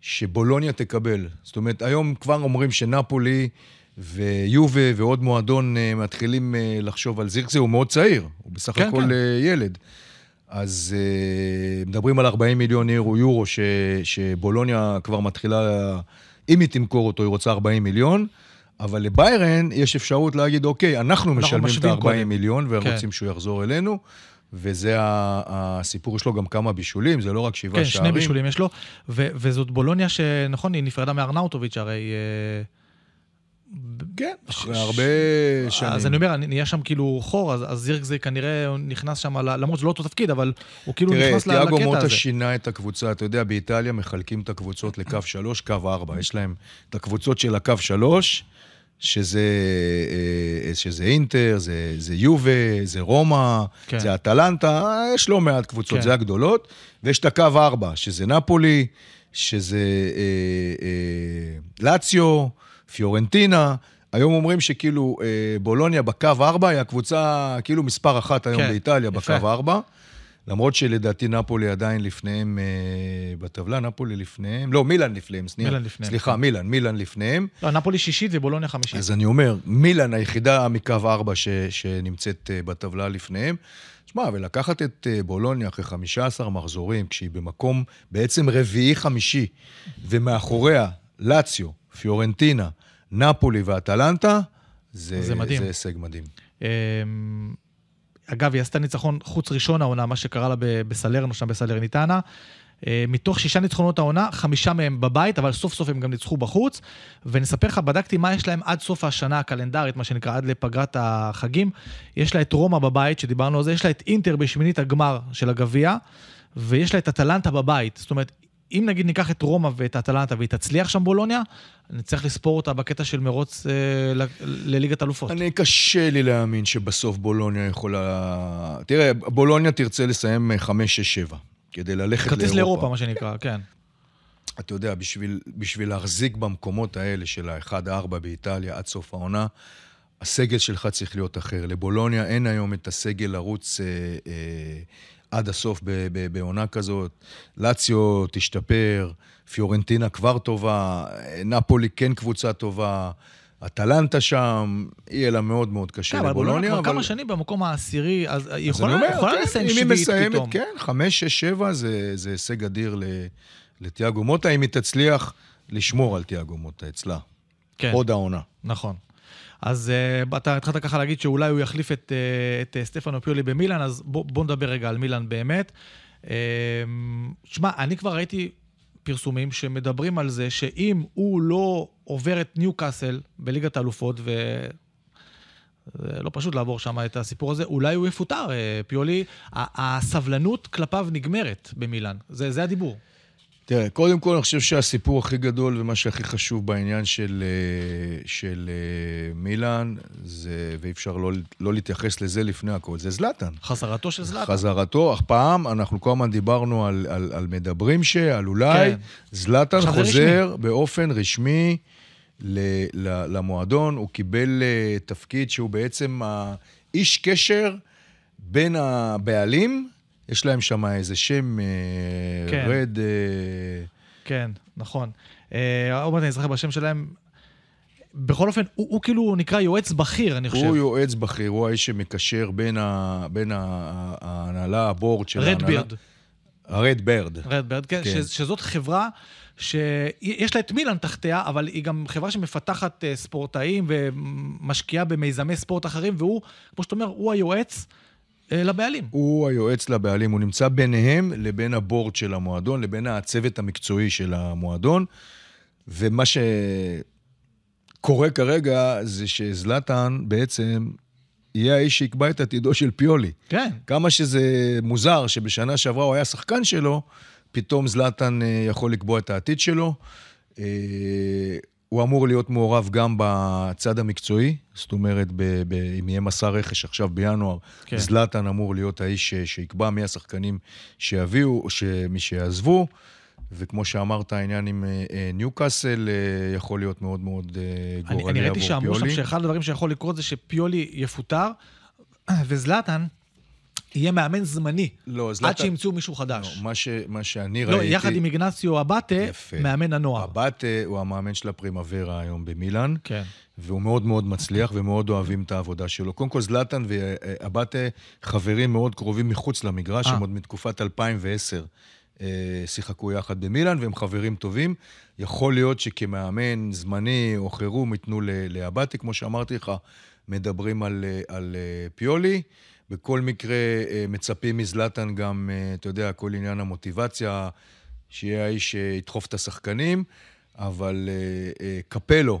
שבולוניה תקבל. זאת אומרת, היום כבר אומרים שנפולי ויובה ועוד מועדון אה, מתחילים אה, לחשוב על זירקסה, הוא מאוד צעיר, הוא בסך כן, הכל כן. אה, ילד. אז מדברים על 40 מיליון אירו, יורו, ש, שבולוניה כבר מתחילה, אם היא תמכור אותו, היא רוצה 40 מיליון, אבל לביירן יש אפשרות להגיד, אוקיי, אנחנו משלמים את משווים ה-40 קודם." מיליון כן. ורוצים שהוא יחזור אלינו, וזה הסיפור, יש לו גם כמה בישולים, זה לא רק שבעה כן, שערים. שני בישולים יש לו, ו- וזאת בולוניה שנכון, היא נפרדה מארנאוטוביץ' הרי... אה, כן, אחרי ש- הרבה שנים. אז אני אומר, נהיה שם כאילו חור, אז, אז זירקזה כנראה נכנס שם, למרות שזה לא אותו תפקיד, אבל הוא כאילו תראה, נכנס ל- תיאגו לקטע מוטה הזה. שינה את הקבוצה, אתה יודע, באיטליה מחלקים את הקבוצות לקו 3, קו 4. יש להם את הקבוצות של הקו 3, שזה, אה, שזה אינטר, זה, זה יובה, זה רומא, כן. זה אטלנטה, יש לא מעט קבוצות, כן. זה הגדולות. ויש את הקו 4, שזה נפולי, שזה אה, אה, לאציו, פיורנטינה. היום אומרים שכאילו אה, בולוניה בקו 4 היא הקבוצה כאילו מספר אחת היום כן, באיטליה, יפה. בקו 4. למרות שלדעתי נפולי עדיין לפניהם אה, בטבלה, נפולי לפניהם, לא, מילאן לפניהם, סליחה. מילאן לפניהם, סליחה, כן. מילאן, מילאן לפניהם. לא, נפולי שישית ובולוניה חמישית. אז אני אומר, מילאן היחידה מקו 4 ש, שנמצאת אה, בטבלה לפניהם. שמע, ולקחת את אה, בולוניה אחרי 15 מחזורים, כשהיא במקום בעצם רביעי-חמישי, ומאחוריה לאציו, פיורנטינה, נפולי ואטלנטה, זה, זה מדהים. זה הישג מדהים. אגב, היא עשתה ניצחון חוץ ראשון העונה, מה שקרה לה בסלרנו, שם בסלרניטנה. אה, מתוך שישה ניצחונות העונה, חמישה מהם בבית, אבל סוף סוף הם גם ניצחו בחוץ. ונספר לך, בדקתי מה יש להם עד סוף השנה הקלנדרית, מה שנקרא, עד לפגרת החגים. יש לה את רומא בבית, שדיברנו על זה, יש לה את אינטר בשמינית הגמר של הגביע, ויש לה את אטלנטה בבית. זאת אומרת, אם נגיד ניקח את רומא ואת אטלנטה והיא תצליח שם בולוניה, נצטרך לספור אותה בקטע של מרוץ אה, ל- לליגת אלופות. אני, קשה לי להאמין שבסוף בולוניה יכולה... תראה, בולוניה תרצה לסיים 5-6-7, כדי ללכת כרטיס לאירופה. לאירופה, מה שנקרא, כן. אתה יודע, בשביל, בשביל להחזיק במקומות האלה של ה-1-4 באיטליה עד סוף העונה, הסגל שלך צריך להיות אחר. לבולוניה אין היום את הסגל לרוץ אה, אה, עד הסוף בעונה כזאת. לאציו תשתפר, פיורנטינה כבר טובה, נפולי כן קבוצה טובה, אטלנטה שם, יהיה לה מאוד מאוד קשה כן, אבל בולוניה לבולוניה. כבר כמה שנים במקום העשירי, אז היא יכולה אומר, יכולה כן, לסיים אם היא שביעית מסיימת, פתאום. כן, חמש, שש, שבע זה, זה הישג אדיר לתיאגו מוטה, אם היא תצליח לשמור על תיאגו מוטה אצלה. כן, עוד העונה. נכון. אז uh, אתה התחלת ככה להגיד שאולי הוא יחליף את, uh, את uh, סטפנו פיולי במילאן, אז בוא, בוא נדבר רגע על מילאן באמת. Uh, שמע, אני כבר ראיתי פרסומים שמדברים על זה שאם הוא לא עובר את ניוקאסל בליגת האלופות, ו... זה לא פשוט לעבור שם את הסיפור הזה, אולי הוא יפוטר, פיולי. הסבלנות כלפיו נגמרת במילאן, זה, זה הדיבור. תראה, קודם כל אני חושב שהסיפור הכי גדול ומה שהכי חשוב בעניין של, אה, של אה, מילאן, זה, ואי אפשר לא, לא להתייחס לזה לפני הכל, זה זלאטן. חזרתו של זלאטה. חזרתו, אך פעם, אנחנו כל הזמן דיברנו על, על, על מדברים שעל אולי, כן. זלאטן חוזר באופן רשמי ל, ל, למועדון, הוא קיבל uh, תפקיד שהוא בעצם האיש קשר בין הבעלים, יש להם שם איזה שם, uh, כן. רד... Uh, כן, נכון. אה, עוד מעט אני אזכר בשם שלהם. בכל אופן, הוא, הוא כאילו נקרא יועץ בכיר, אני חושב. הוא יועץ בכיר, הוא האיש שמקשר בין, ה, בין ההנהלה, הבורד של ההנהלה. רדבירד. הרד ברד. רדברד, כן, כן. ש, שזאת חברה שיש לה את מילאן תחתיה, אבל היא גם חברה שמפתחת אה, ספורטאים ומשקיעה במיזמי ספורט אחרים, והוא, כמו שאתה אומר, הוא היועץ אה, לבעלים. הוא היועץ לבעלים, הוא נמצא ביניהם לבין הבורד של המועדון, לבין הצוות המקצועי של המועדון, ומה שקורה כרגע זה שזלאטן בעצם יהיה האיש שיקבע את עתידו של פיולי. כן. כמה שזה מוזר שבשנה שעברה הוא היה שחקן שלו, פתאום זלאטן אה, יכול לקבוע את העתיד שלו. הוא אמור להיות מעורב גם בצד המקצועי, זאת אומרת, ב- ב- אם יהיה מסע רכש עכשיו בינואר, כן. זלאטן אמור להיות האיש ש- שיקבע מי השחקנים שיביאו, או מי שיעזבו. וכמו שאמרת, העניין עם אה, אה, ניוקאסל אה, יכול להיות מאוד מאוד אה, אני, גורלי אני עבור ראיתי שאמרו שם פיולי. שאחד הדברים שיכול לקרות זה שפיולי יפוטר, וזלאטן יהיה מאמן זמני, לא, עד זלאטן... שימצאו מישהו חדש. לא, מה, ש, מה שאני לא, ראיתי... יחד עם איגנציו אבטה, יפה. מאמן הנוער. אבטה הוא המאמן של הפרימוורה היום במילאן, כן. והוא מאוד מאוד מצליח ומאוד אוהבים את העבודה שלו. קודם כל, זלאטן ואבטה חברים מאוד קרובים מחוץ למגרש, אה. הם עוד מתקופת 2010 אה, שיחקו יחד במילאן, והם חברים טובים. יכול להיות שכמאמן זמני או חירום ייתנו לאבטה, כמו שאמרתי לך, מדברים על, אה, על פיולי. בכל מקרה, אה, מצפים מזלאטן גם, אה, אתה יודע, כל עניין המוטיבציה, שיהיה האיש שידחוף את השחקנים, אבל אה, אה, קפלו,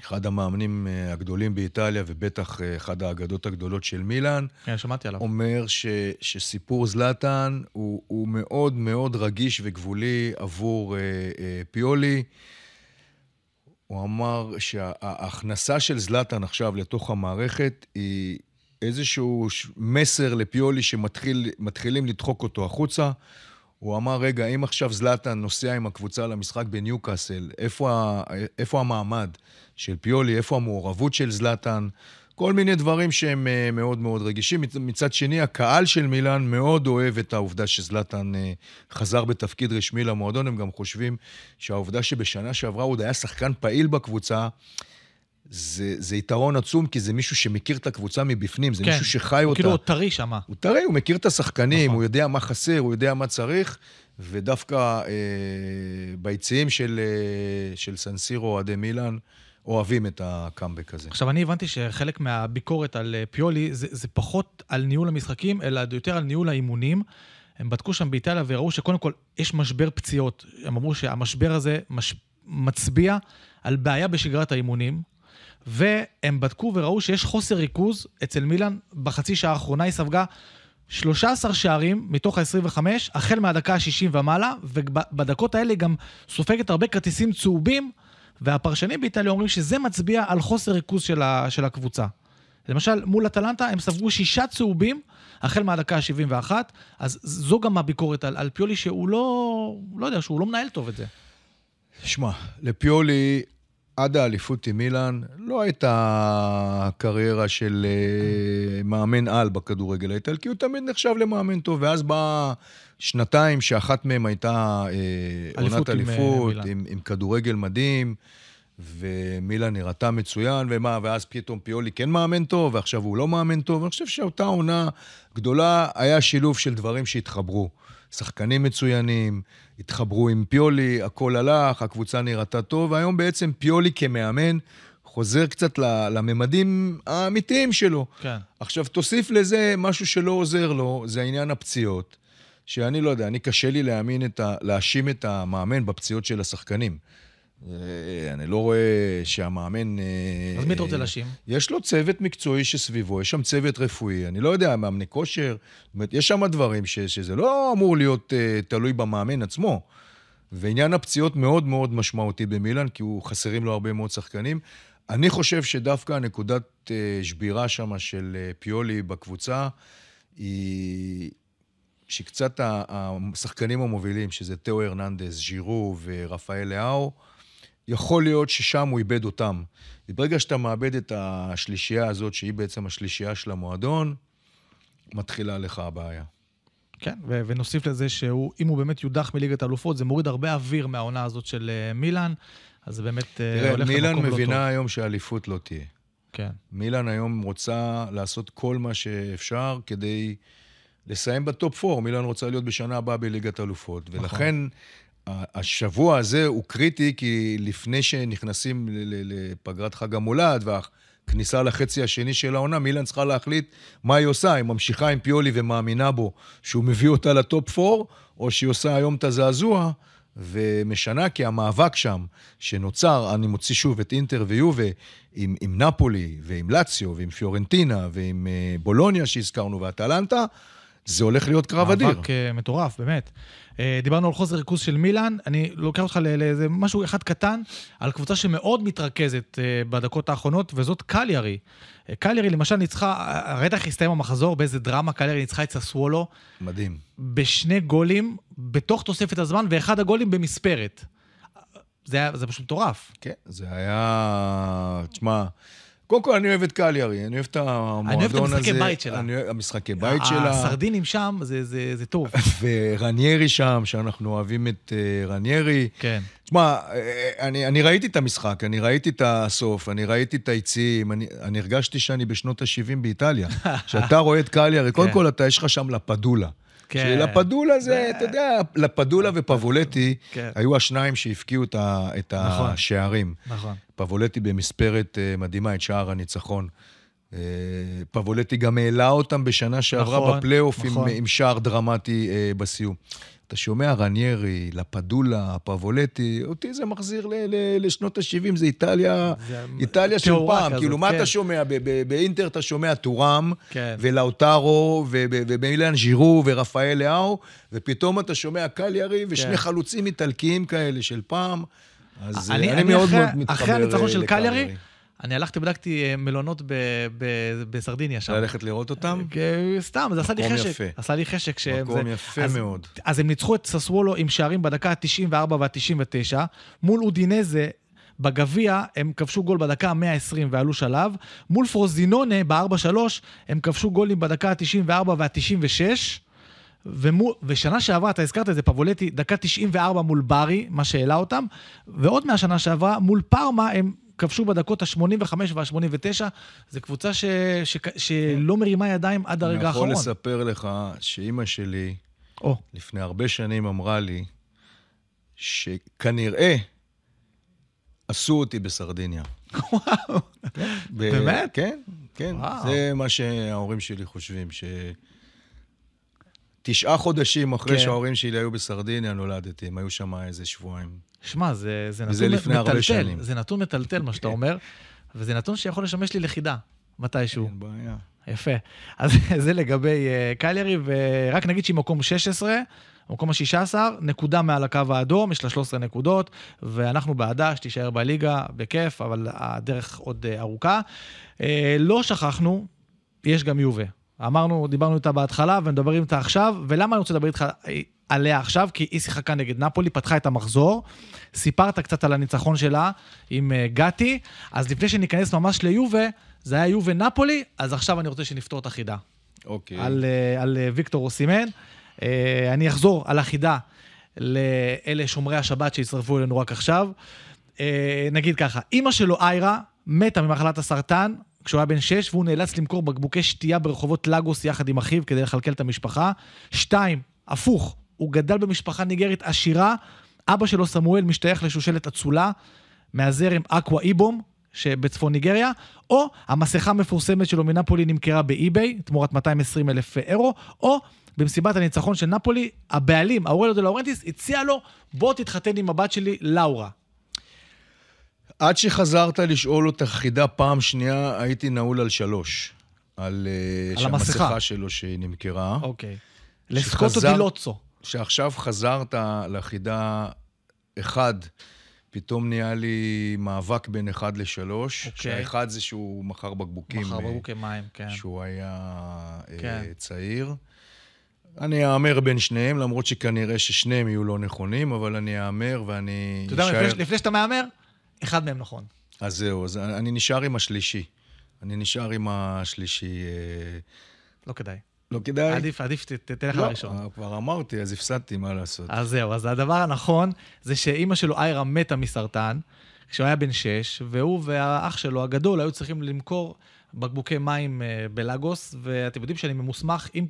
אחד המאמנים אה, הגדולים באיטליה, ובטח אה, אחד האגדות הגדולות של מילאן, כן, שמעתי עליו. אומר ש, שסיפור זלאטן הוא, הוא מאוד מאוד רגיש וגבולי עבור אה, אה, פיולי. הוא אמר שההכנסה של זלאטן עכשיו לתוך המערכת היא איזשהו מסר לפיולי שמתחילים לדחוק אותו החוצה. הוא אמר, רגע, אם עכשיו זלאטן נוסע עם הקבוצה למשחק בניוקאסל, איפה, איפה המעמד של פיולי, איפה המעורבות של זלאטן? כל מיני דברים שהם אה, מאוד מאוד רגישים. מצ- מצד שני, הקהל של מילאן מאוד אוהב את העובדה שזלאטן אה, חזר בתפקיד רשמי למועדון. הם גם חושבים שהעובדה שבשנה שעברה הוא עוד היה שחקן פעיל בקבוצה, זה, זה יתרון עצום, כי זה מישהו שמכיר את הקבוצה מבפנים, זה כן. מישהו שחי אותה. כאילו עוד טרי שמה. הוא טרי, הוא מכיר את השחקנים, נכון. הוא יודע מה חסר, הוא יודע מה צריך, ודווקא אה, ביציעים של, אה, של סנסירו, אוהדי מילאן, אוהבים את ה come back הזה. עכשיו, אני הבנתי שחלק מהביקורת על אה, פיולי זה, זה פחות על ניהול המשחקים, אלא יותר על ניהול האימונים. הם בדקו שם באיטליה וראו שקודם כל יש משבר פציעות. הם אמרו שהמשבר הזה מש... מצביע על בעיה בשגרת האימונים, והם בדקו וראו שיש חוסר ריכוז אצל מילאן בחצי שעה האחרונה, היא ספגה 13 שערים מתוך ה-25, החל מהדקה ה-60 ומעלה, ובדקות האלה היא גם סופגת הרבה כרטיסים צהובים, והפרשנים באיטליה אומרים שזה מצביע על חוסר ריכוז של, ה- של הקבוצה. למשל, מול אטלנטה הם ספגו שישה צהובים החל מהדקה ה-71, אז זו גם הביקורת על, על פיולי, שהוא לא, לא יודע, שהוא לא מנהל טוב את זה. שמע, לפיולי, עד האליפות עם מילאן, לא הייתה קריירה של אה, מאמן על בכדורגל האיטלקי, הוא תמיד נחשב למאמן טוב, ואז באה שנתיים שאחת מהן הייתה אה, אליפות עונת עם, אה, אליפות, מילאן. עם, עם כדורגל מדהים, ומילאן נראתה מצוין, ומה, ואז פתאום פיולי כן מאמן טוב, ועכשיו הוא לא מאמן טוב. אני חושב שאותה עונה גדולה היה שילוב של דברים שהתחברו. שחקנים מצוינים, התחברו עם פיולי, הכל הלך, הקבוצה נראתה טוב, והיום בעצם פיולי כמאמן חוזר קצת לממדים האמיתיים שלו. כן. עכשיו, תוסיף לזה משהו שלא עוזר לו, זה העניין הפציעות, שאני לא יודע, אני קשה לי להאמין את ה... להאשים את המאמן בפציעות של השחקנים. אה, אני לא רואה שהמאמן... אה, אז מי אתה רוצה להאשים? יש לו צוות מקצועי שסביבו, יש שם צוות רפואי, אני לא יודע, מאמני כושר, זאת אומרת, יש שם דברים ש, שזה לא אמור להיות uh, תלוי במאמן עצמו. ועניין הפציעות מאוד מאוד משמעותי במילאן, כי הוא חסרים לו הרבה מאוד שחקנים. אני חושב שדווקא הנקודת uh, שבירה שם של uh, פיולי בקבוצה, היא שקצת השחקנים המובילים, שזה תאו הרננדז, ז'ירו ורפאל לאהו, יכול להיות ששם הוא איבד אותם. וברגע שאתה מאבד את השלישייה הזאת, שהיא בעצם השלישייה של המועדון, מתחילה לך הבעיה. כן, ו- ונוסיף לזה שאם הוא באמת יודח מליגת האלופות, זה מוריד הרבה אוויר מהעונה הזאת של אה, מילאן, אז זה באמת אה, תראה, הולך מילאן למקום לא טוב. מבינה היום שהאליפות לא תהיה. כן. מילאן היום רוצה לעשות כל מה שאפשר כדי לסיים בטופ 4. מילאן רוצה להיות בשנה הבאה בליגת אלופות. נכון. ולכן השבוע הזה הוא קריטי, כי לפני שנכנסים לפגרת חג המולד, כניסה לחצי השני של העונה, מילאן צריכה להחליט מה היא עושה, היא ממשיכה עם פיולי ומאמינה בו שהוא מביא אותה לטופ 4, או שהיא עושה היום את הזעזוע ומשנה, כי המאבק שם שנוצר, אני מוציא שוב את אינטר ויובה, עם, עם נפולי ועם לאציו ועם פיורנטינה ועם uh, בולוניה שהזכרנו ואטלנטה, זה הולך להיות קרב אדיר. מאבק אה, מטורף, באמת. אה, דיברנו על חוסר ריכוז של מילאן, אני לוקח אותך לאיזה משהו אחד קטן, על קבוצה שמאוד מתרכזת אה, בדקות האחרונות, וזאת קליארי. קליארי למשל ניצחה, איך הסתיים המחזור, באיזה דרמה קליארי ניצחה את ססוולו, מדהים. בשני גולים בתוך תוספת הזמן, ואחד הגולים במספרת. זה, היה, זה פשוט מטורף. כן, זה היה... תשמע, קודם כל אני אוהב את קליארי, אני אוהב את המועדון הזה. אני אוהב את המשחקי בית שלה. אני אוהב המשחקי בית שלה. הסרדינים שם, זה, זה, זה טוב. ורניירי שם, שאנחנו אוהבים את uh, רניירי. כן. תשמע, אה, אני, אני ראיתי את המשחק, אני ראיתי את הסוף, אני ראיתי את היציאים, אני, אני הרגשתי שאני בשנות ה-70 באיטליה. כשאתה רואה את קליארי, קודם כן. כל אתה, יש לך שם לפדולה. כן. שלפדולה זה, אתה יודע, לפדולה ופבולטי כן. היו השניים שהבקיעו את, ה, את נכון. השערים. נכון. פבולטי במספרת אה, מדהימה, את שער הניצחון. אה, פבולטי גם העלה אותם בשנה שעברה נכון, בפלייאוף עם, נכון. עם שער דרמטי אה, בסיום. אתה שומע רניירי, לפדולה, פבולטי, אותי זה מחזיר ל, ל, לשנות ה-70, זה איטליה, זה איטליה של פעם. כזאת, כאילו, מה כן. אתה שומע? באינטר אתה שומע טורם, כן. ולאוטרו, ו- ו- ובאילן ז'ירו, ורפאל לאהו, ופתאום אתה שומע קליארי ושני כן. חלוצים איטלקיים כאלה של פעם. אז אני, אה, אני, אני מאוד אחרי, מאוד מתחבר אחרי הניצחון אה, של קליארי, לקליארי. אני הלכתי, בדקתי אה, מלונות בסרדיניה שם. ללכת לראות אותם? כי- סתם, זה עשה לי מקום חשק. יפה. עשה לי חשק. שהם- מקום יפה אז, מאוד. אז הם ניצחו את ססוולו עם שערים בדקה ה-94 וה-99. מול אודינזה, בגביע, הם כבשו גול בדקה ה-120 ועלו שלב. מול פרוזינונה, ב-4-3, הם כבשו גולים בדקה ה-94 וה-96. ומול, ושנה שעברה, אתה הזכרת את זה, פבולטי, דקה 94 מול ברי, מה שהעלה אותם, ועוד מהשנה שעברה, מול פארמה, הם כבשו בדקות ה-85 וה-89. זו קבוצה ש, ש, שלא מרימה ידיים עד הרגע אני האחרון. יכול לספר לך שאימא שלי, או, לפני הרבה שנים אמרה לי, שכנראה עשו אותי בסרדיניה. וואו. ב- באמת? כן, כן. וואו. זה מה שההורים שלי חושבים, ש... תשעה חודשים אחרי כן. שההורים שלי היו בסרדיניה נולדתי, הם היו שם איזה שבועיים. שמע, זה, זה נתון לפני הרבה מטלטל. שנים. זה נתון מטלטל, מה שאתה אומר, וזה נתון שיכול לשמש לי לחידה, מתישהו. אין בעיה. יפה. אז זה לגבי uh, קליירי, ורק נגיד שהיא מקום 16, מקום ה-16, נקודה מעל הקו האדום, יש לה 13 נקודות, ואנחנו בעדה שתישאר בליגה, בכיף, אבל הדרך עוד uh, ארוכה. Uh, לא שכחנו, יש גם יובה. אמרנו, דיברנו איתה בהתחלה, ומדברים איתה עכשיו, ולמה אני רוצה לדבר איתך אה, עליה עכשיו? כי היא שיחקה נגד נפולי, פתחה את המחזור, סיפרת קצת על הניצחון שלה עם uh, גתי, אז לפני שניכנס ממש ליובה, זה היה יובה נפולי, אז עכשיו אני רוצה שנפתור את החידה. אוקיי. על, אה, על אה, ויקטור אוסימן. אה, אני אחזור על החידה לאלה שומרי השבת שהצטרפו אלינו רק עכשיו. אה, נגיד ככה, אימא שלו, איירה, מתה ממחלת הסרטן כשהוא היה בן שש, והוא נאלץ למכור בקבוקי שתייה ברחובות לגוס יחד עם אחיו כדי לכלכל את המשפחה. שתיים, הפוך, הוא גדל במשפחה ניגרית עשירה, אבא שלו, סמואל, משתייך לשושלת אצולה מהזרם אקווה איבום, שבצפון ניגריה, או המסכה המפורסמת שלו מנפולי נמכרה באי-ביי, תמורת 220 אלף אירו, או במסיבת הניצחון של נפולי, הבעלים, אורלו דה לאורנטיס, הציע לו, בוא תתחתן עם הבת שלי, לאורה. עד שחזרת לשאול אותה חידה פעם שנייה, הייתי נעול על שלוש. על, אה, על המסכה. שלו שנמכרה. אוקיי. לסקוטו דילוצו. שעכשיו חזרת לחידה אחד, פתאום נהיה לי מאבק בין אחד לשלוש. אוקיי. שהאחד זה שהוא מכר בקבוקים. מחר אה, בבוקר מים, כן. שהוא היה אה, כן. צעיר. אני אהמר בין שניהם, למרות שכנראה ששניהם יהיו לא נכונים, אבל אני אהמר ואני אתה יודע, אשאר- לפני שאתה מהמר, אחד מהם נכון. אז זהו, אז אני נשאר עם השלישי. אני נשאר עם השלישי. אה, לא כדאי. לא כדאי? עדיף, עדיף, תלך לא, לראשון. אה, כבר אמרתי, אז הפסדתי, מה לעשות. אז זהו, אז הדבר הנכון זה שאימא שלו, איירה, מתה מסרטן, כשהוא היה בן שש, והוא והאח שלו הגדול היו צריכים למכור בקבוקי מים אה, בלאגוס, ואתם יודעים שאני ממוסמך, אם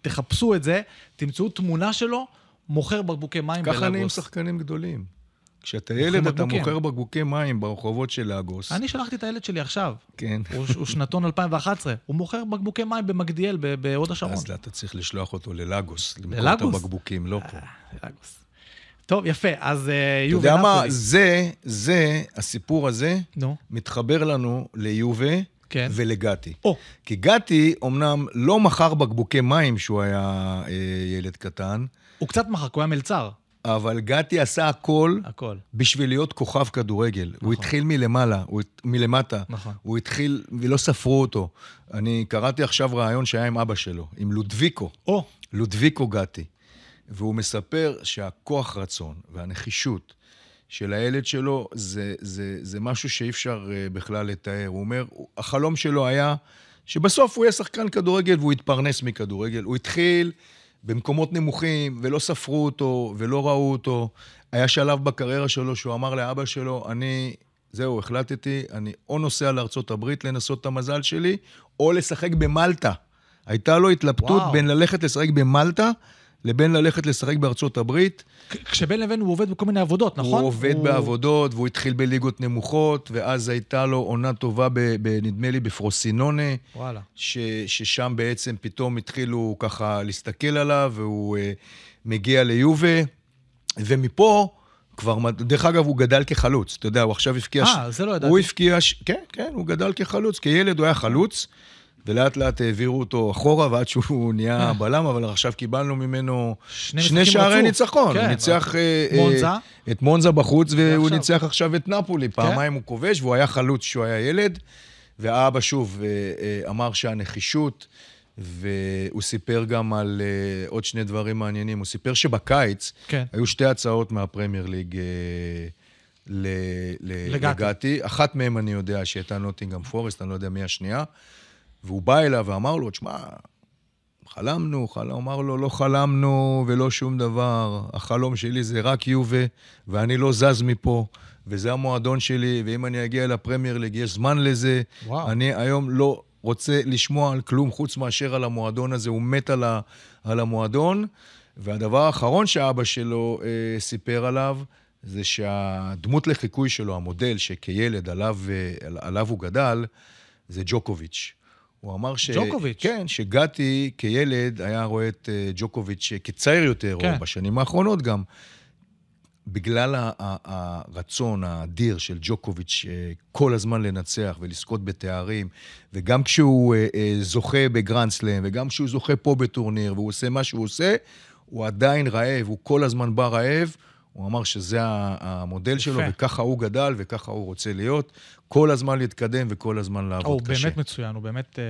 תחפשו את זה, תמצאו תמונה שלו, מוכר בקבוקי מים ככה נהיים בלאגוס. שחקנים גדולים. כשאתה ילד, אתה. מוכר בקבוקי מים ברחובות של לאגוס. אני שלחתי את הילד שלי עכשיו, כן. הוא הוא שנתון 2011, הוא מוכר בקבוקי מים במגדיאל בהוד השרון. אז אתה צריך לשלוח אותו ללאגוס, למכור את ללאגוס? הבקבוקים, לא פה. לגוס. טוב, יפה, אז אה, אתה יובל יודע מה. זה, זה, הסיפור הזה, נו, מתחבר לנו ליובה כן. ולגתי. או, כי גתי אמנם לא מכר בקבוקי מים כשהוא היה אה, ילד קטן, הוא קצת מחק, הוא היה מלצר, אבל גתי עשה הכל הכל. בשביל להיות כוכב כדורגל. הוא התחיל מלמעלה, הוא, מלמטה. נכון. הוא התחיל, ולא ספרו אותו. אני קראתי עכשיו ראיון שהיה עם אבא שלו, עם לודביקו. או, לודביקו גתי. והוא מספר שהכוח רצון והנחישות של הילד שלו זה, זה, זה משהו שאי אפשר אה, בכלל לתאר. הוא אומר, החלום שלו היה שבסוף הוא יהיה שחקן כדורגל והוא יתפרנס מכדורגל. הוא התחיל במקומות נמוכים ולא ספרו אותו ולא ראו אותו. היה שלב בקריירה שלו שהוא אמר לאבא שלו, אני, זהו, החלטתי, אני או נוסע לארצות הברית לנסות את המזל שלי, או לשחק במלטה. הייתה לו התלבטות וואו. בין ללכת לשחק במלטה לבין ללכת לשחק בארצות הברית. כשבין לבין הוא עובד בכל מיני עבודות, נכון? הוא עובד בעבודות, והוא התחיל בליגות נמוכות, ואז הייתה לו עונה טובה, ב, ב, נדמה לי, בפרוסינונה, וואלה. ש, ששם בעצם פתאום התחילו ככה להסתכל עליו, והוא uh, מגיע ליובה, ומפה... כבר, דרך אגב, הוא גדל כחלוץ, אתה יודע, הוא עכשיו הבקיע... אה, זה לא ידעתי. הוא הבקיע... ש- כן, כן, הוא גדל כחלוץ. כילד הוא היה חלוץ, ולאט לאט העבירו אותו אחורה, ועד שהוא נהיה בלם, אבל עכשיו קיבלנו ממנו שני שערי. ניצחון. כן, הוא ניצח... אה, אה, מונזה. את מונזה בחוץ, והוא. ניצח עכשיו את נפולי. פעמיים הוא כובש, והוא היה חלוץ כשהוא היה ילד. והאבא שוב אה, אה, אמר שהנחישות, והוא סיפר גם על אה, עוד שני דברים מעניינים. הוא סיפר שבקיץ כן. היו שתי הצעות מהפרמייר ליג אה. לגתי. אחת מהן אני יודע שהייתה נוטינגאם פורסט, אני לא יודע מי השנייה. והוא בא אליו ואמר לו, תשמע, חלמנו, חלם, אמר לו, לא חלמנו ולא שום דבר. החלום שלי זה רק יובה, ואני לא זז מפה, וזה המועדון שלי, ואם אני אגיע לפרמייר ליג, יש זמן לזה. וואו. אני היום לא רוצה לשמוע על כלום חוץ מאשר על המועדון הזה, הוא מת על, ה, על המועדון. והדבר האחרון שאבא שלו אה, סיפר עליו, זה שהדמות לחיקוי שלו, המודל שכילד עליו, אה, עליו הוא גדל, זה ג'וקוביץ'. הוא אמר ש... ג'וקוביץ'. כן, שגתי כילד היה רואה את אה, ג'וקוביץ' כצעיר יותר, כן. או בשנים האחרונות גם, בגלל הרצון האדיר של ג'וקוביץ' אה, כל הזמן לנצח ולזכות בתארים, וגם כשהוא אה, זוכה בגרנדסלאם, וגם כשהוא זוכה פה בטורניר, והוא עושה מה שהוא עושה, הוא עדיין רעב, הוא כל הזמן בא רעב. הוא אמר שזה המודל שלו, יפה. וככה הוא גדל, וככה הוא רוצה להיות. כל הזמן להתקדם וכל הזמן לעבוד הוא קשה. באמת מצוין, הוא באמת אה,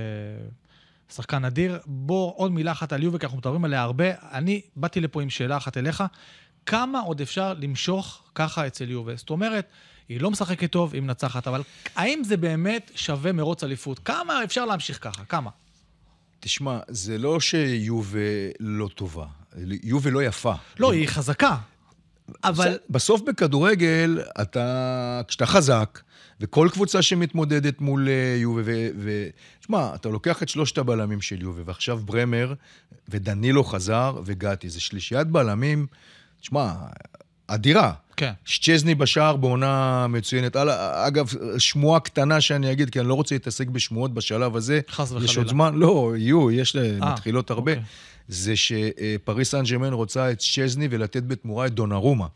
שחקן אדיר. בוא, עוד מילה אחת על יובה, כי אנחנו מדברים עליה הרבה. אני באתי לפה עם שאלה אחת אליך. כמה עוד אפשר למשוך ככה אצל יובה? זאת אומרת, היא לא משחקת טוב, היא מנצחת, אבל האם זה באמת שווה מרוץ אליפות? כמה אפשר להמשיך ככה? כמה? תשמע, זה לא שיובה לא טובה, יובה לא יפה. לא, היא חזקה, אבל... בסוף בכדורגל, אתה, כשאתה חזק, וכל קבוצה שמתמודדת מול אה, יובה, ו... ו... תשמע, אתה לוקח את שלושת הבלמים של יובה, ועכשיו ברמר, ודנילו חזר, וגתי. זה שלישיית בלמים, תשמע, אדירה. כן. שצ'זני בשער בעונה מצוינת. על- אגב, שמועה קטנה שאני אגיד, כי אני לא רוצה להתעסק בשמועות בשלב הזה. חס יש וחלילה. עוד זמן? לא, יהיו, יש, אה, מתחילות הרבה. אוקיי. זה שפריס סן ג'רמן רוצה את שצ'זני ולתת בתמורה את דונרומה.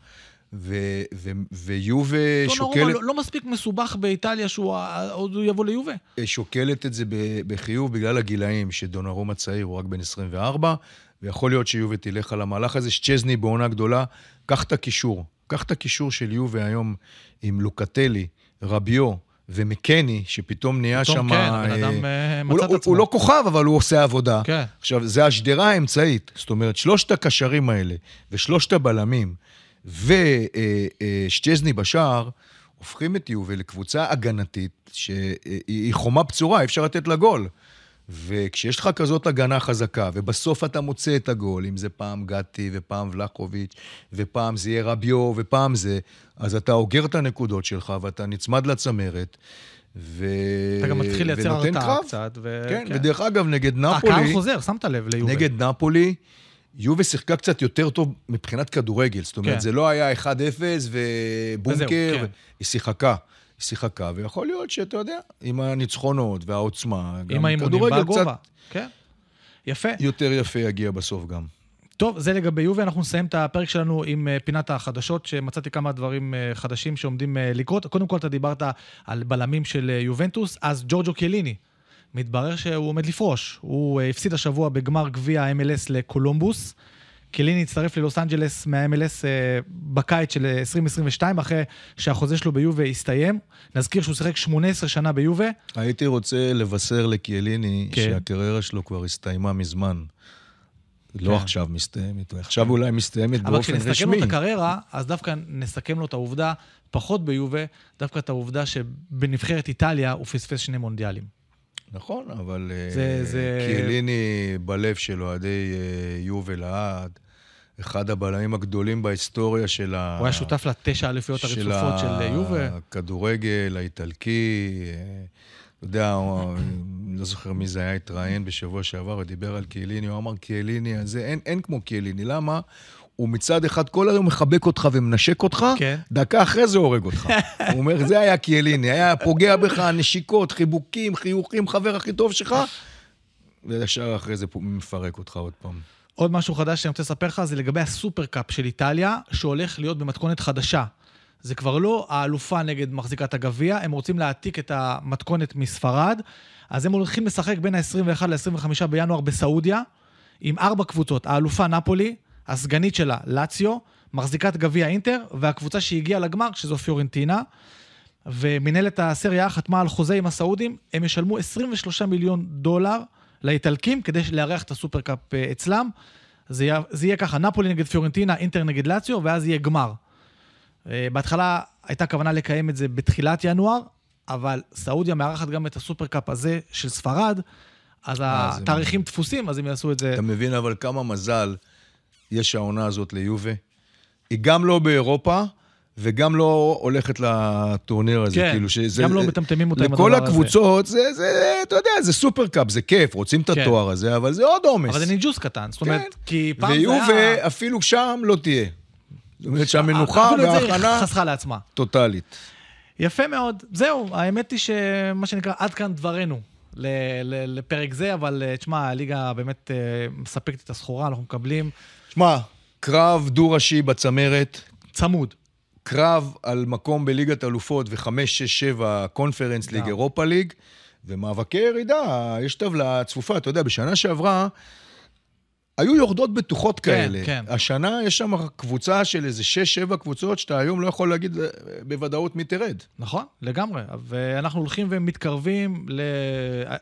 ו- ו- ויובה דונרומה שוקלת, לא, לא מספיק מסובך באיטליה שהוא עוד יבוא ליובה. שוקלת את זה בחיוב בגלל הגילאים, שדונרומה צעיר, הוא רק בן 24, ויכול להיות שיובה תלך על המהלך הזה. שצ'זני בעונה גדולה, קח את הקישור. קח את הקישור של יובה היום עם לוקטלי, רביו ומקני, שפתאום נהיה פתאום שם... כן, הבן אדם, אה, מצא לא- את עצמו. הוא לא כוכב, אבל הוא עושה עבודה. כן. עכשיו, זה השדרה האמצעית. זאת אומרת, שלושת הקשרים האלה ושלושת הבלמים ושצ'זני בשער, הופכים את יובל לקבוצה הגנתית שהיא חומה בצורה, אי אפשר לתת לה גול. וכשיש לך כזאת הגנה חזקה, ובסוף אתה מוצא את הגול, אם זה פעם גתי ופעם ולחוביץ', ופעם זה יהיה רביו ופעם זה, אז אתה אוגר את הנקודות שלך ואתה נצמד לצמרת. ו... אתה גם מתחיל לייצר הרתעה. קצת. ו... כן, ודרך אגב, נגד הקהל נפולי, חוזר, שמת לב ליובל. נגד נפולי, יובה שיחקה קצת יותר טוב מבחינת כדורגל. זאת אומרת, כן. זה לא היה 1-0 ובונקר, וזהו, כן. היא שיחקה. היא שיחקה, ויכול להיות שאתה יודע, עם הניצחונות והעוצמה, עם גם האימונים כדורגל. קצת כן. יפה. יותר יפה יגיע בסוף גם. טוב, זה לגבי יובה, אנחנו נסיים את הפרק שלנו עם אה, פינת החדשות, שמצאתי כמה דברים אה, חדשים שעומדים אה, לקרות. קודם כל, אתה דיברת על בלמים של יובנטוס, אז ג'ורג'ו קליני, מתברר שהוא עומד לפרוש. הוא הפסיד השבוע בגמר גביע ה-MLS לקולומבוס. קליני הצטרף ללוס אנג'לס מה-MLS אה, בקיץ של אה, 2022, אחרי שהחוזה שלו ביובה הסתיים. נזכיר שהוא שיחק 18 שנה ביובה. הייתי רוצה לבשר לקיאליני כן. שהקריירה שלו כבר הסתיימה מזמן. כן. לא עכשיו מסתיימת, עכשיו אולי מסתיימת אבל באופן כשנסכם רשמי. לו את הקריירה, אז דווקא נסכם לו את העובדה, פחות ביובה, דווקא את העובדה שבנבחרת איטליה הוא פספס שני מונדיאלים. נכון, אבל אה, זה- זה- קיאליני בלב של אוהדי אה, יובל לעד, אחד הבלמים הגדולים בהיסטוריה של ה... הוא היה שותף לתשע האליפויות הרצופות של אה, יובה. הכדורגל האיטלקי. אתה יודע, לא זוכר מי זה היה, התראיין בשבוע שעבר ודיבר על קיאליני, הוא אמר קיאליני אין, אין כמו קיאליני, למה? הוא מצד אחד כל היום מחבק אותך ומנשק אותך, כן. דקה אחרי זה הורג אותך. הוא אומר, זה היה קיאליני, היה פוגע בך, נשיקות, חיבוקים, חיוכים, חבר הכי טוב שלך, וישר אחרי זה מפרק אותך עוד פעם. עוד משהו חדש שאני רוצה לספר לך, זה לגבי הסופרקאפ של איטליה, שהולך להיות במתכונת חדשה. זה כבר לא האלופה נגד מחזיקת הגביע, הם רוצים להעתיק את המתכונת מספרד, אז הם הולכים לשחק בין ה-21 ל-25 בינואר בסעודיה, עם ארבע קבוצות, האלופה נפולי, הסגנית שלה לאציו, מחזיקת גביע אינטר, והקבוצה שהגיעה לגמר, שזו פיורנטינה. ומנהלת הסריה חתמה על חוזה עם הסעודים, הם ישלמו 23 מיליון דולר לאיטלקים כדי לארח את הסופרקאפ אה, אצלם. זה יהיה, זה יהיה ככה, נפולי נגד פיורנטינה, אינטר נגד לאציו, ואז יהיה גמר. אה, בהתחלה הייתה כוונה לקיים את זה בתחילת ינואר, אבל סעודיה מארחת גם את הסופרקאפ הזה של ספרד, אז אה, התאריכים תפוסים, אז הם יעשו את זה. אתה מבין אבל כמה מזל יש העונה הזאת ליובה? היא גם לא באירופה, וגם לא הולכת לטורניר הזה. כן, כאילו שזה, גם לא מטרטרים אותה עם כל הדבר הזה. הקבוצות, זה, זה, אתה יודע, זה סופרקאפ, זה כיף, רוצים את כן. התואר הזה, אבל זה עוד עומס. אבל זה ניג'וס קטן, זאת אומרת, כן. כי פעם זה ויובה, היה... אפילו שם לא תהיה. זאת אומרת שהמנוחה היא וההכנה חסכה לעצמה. טוטאלית. יפה מאוד. זהו, האמת היא שמה שנקרא, עד כאן דברנו לפרק זה, אבל אה, תשמע, הליגה באמת אה, מספקת את הסחורה, אנחנו מקבלים שמע, קרב דו-ראשי בצמרת, צמוד. קרב על מקום בליגת אלופות וחמש, שש, שבע קונפרנס ליג. אירופה ליג, ומאבקי ירידה, יש טבלה צפופה. אתה יודע, בשנה שעברה היו יורדות בטוחות כן, כאלה. כן. השנה יש שם קבוצה של איזה שש, שבע קבוצות, שאתה היום לא יכול להגיד אה, בוודאות מי תרד. נכון, לגמרי. ואנחנו הולכים ומתקרבים ל...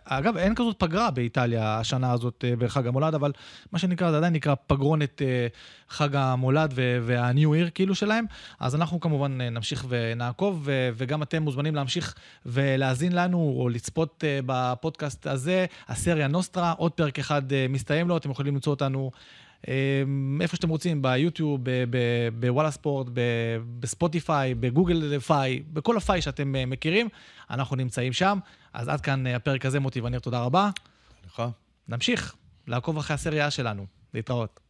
אגב, אין כזאת פגרה באיטליה השנה הזאת אה, בחג המולד, אבל מה שנקרא, זה עדיין נקרא פגרונת אה, חג המולד וה-New Year כאילו שלהם. אז אנחנו כמובן אה, נמשיך ונעקוב, ו- וגם אתם מוזמנים להמשיך ולהאזין לנו, או לצפות אה, בפודקאסט הזה, הסריה נוסטרה, עוד פרק אחד אה, מסתיים לו, אתם יכולים למצוא אותנו. איפה שאתם רוצים, ביוטיוב, בוואלה ספורט, בספוטיפיי, בגוגל פיי, בכל הפיי שאתם מכירים, אנחנו נמצאים שם. אז עד כאן הפרק הזה, מוטי וניר, תודה רבה. לך? נמשיך לעקוב אחרי הסריה שלנו. להתראות.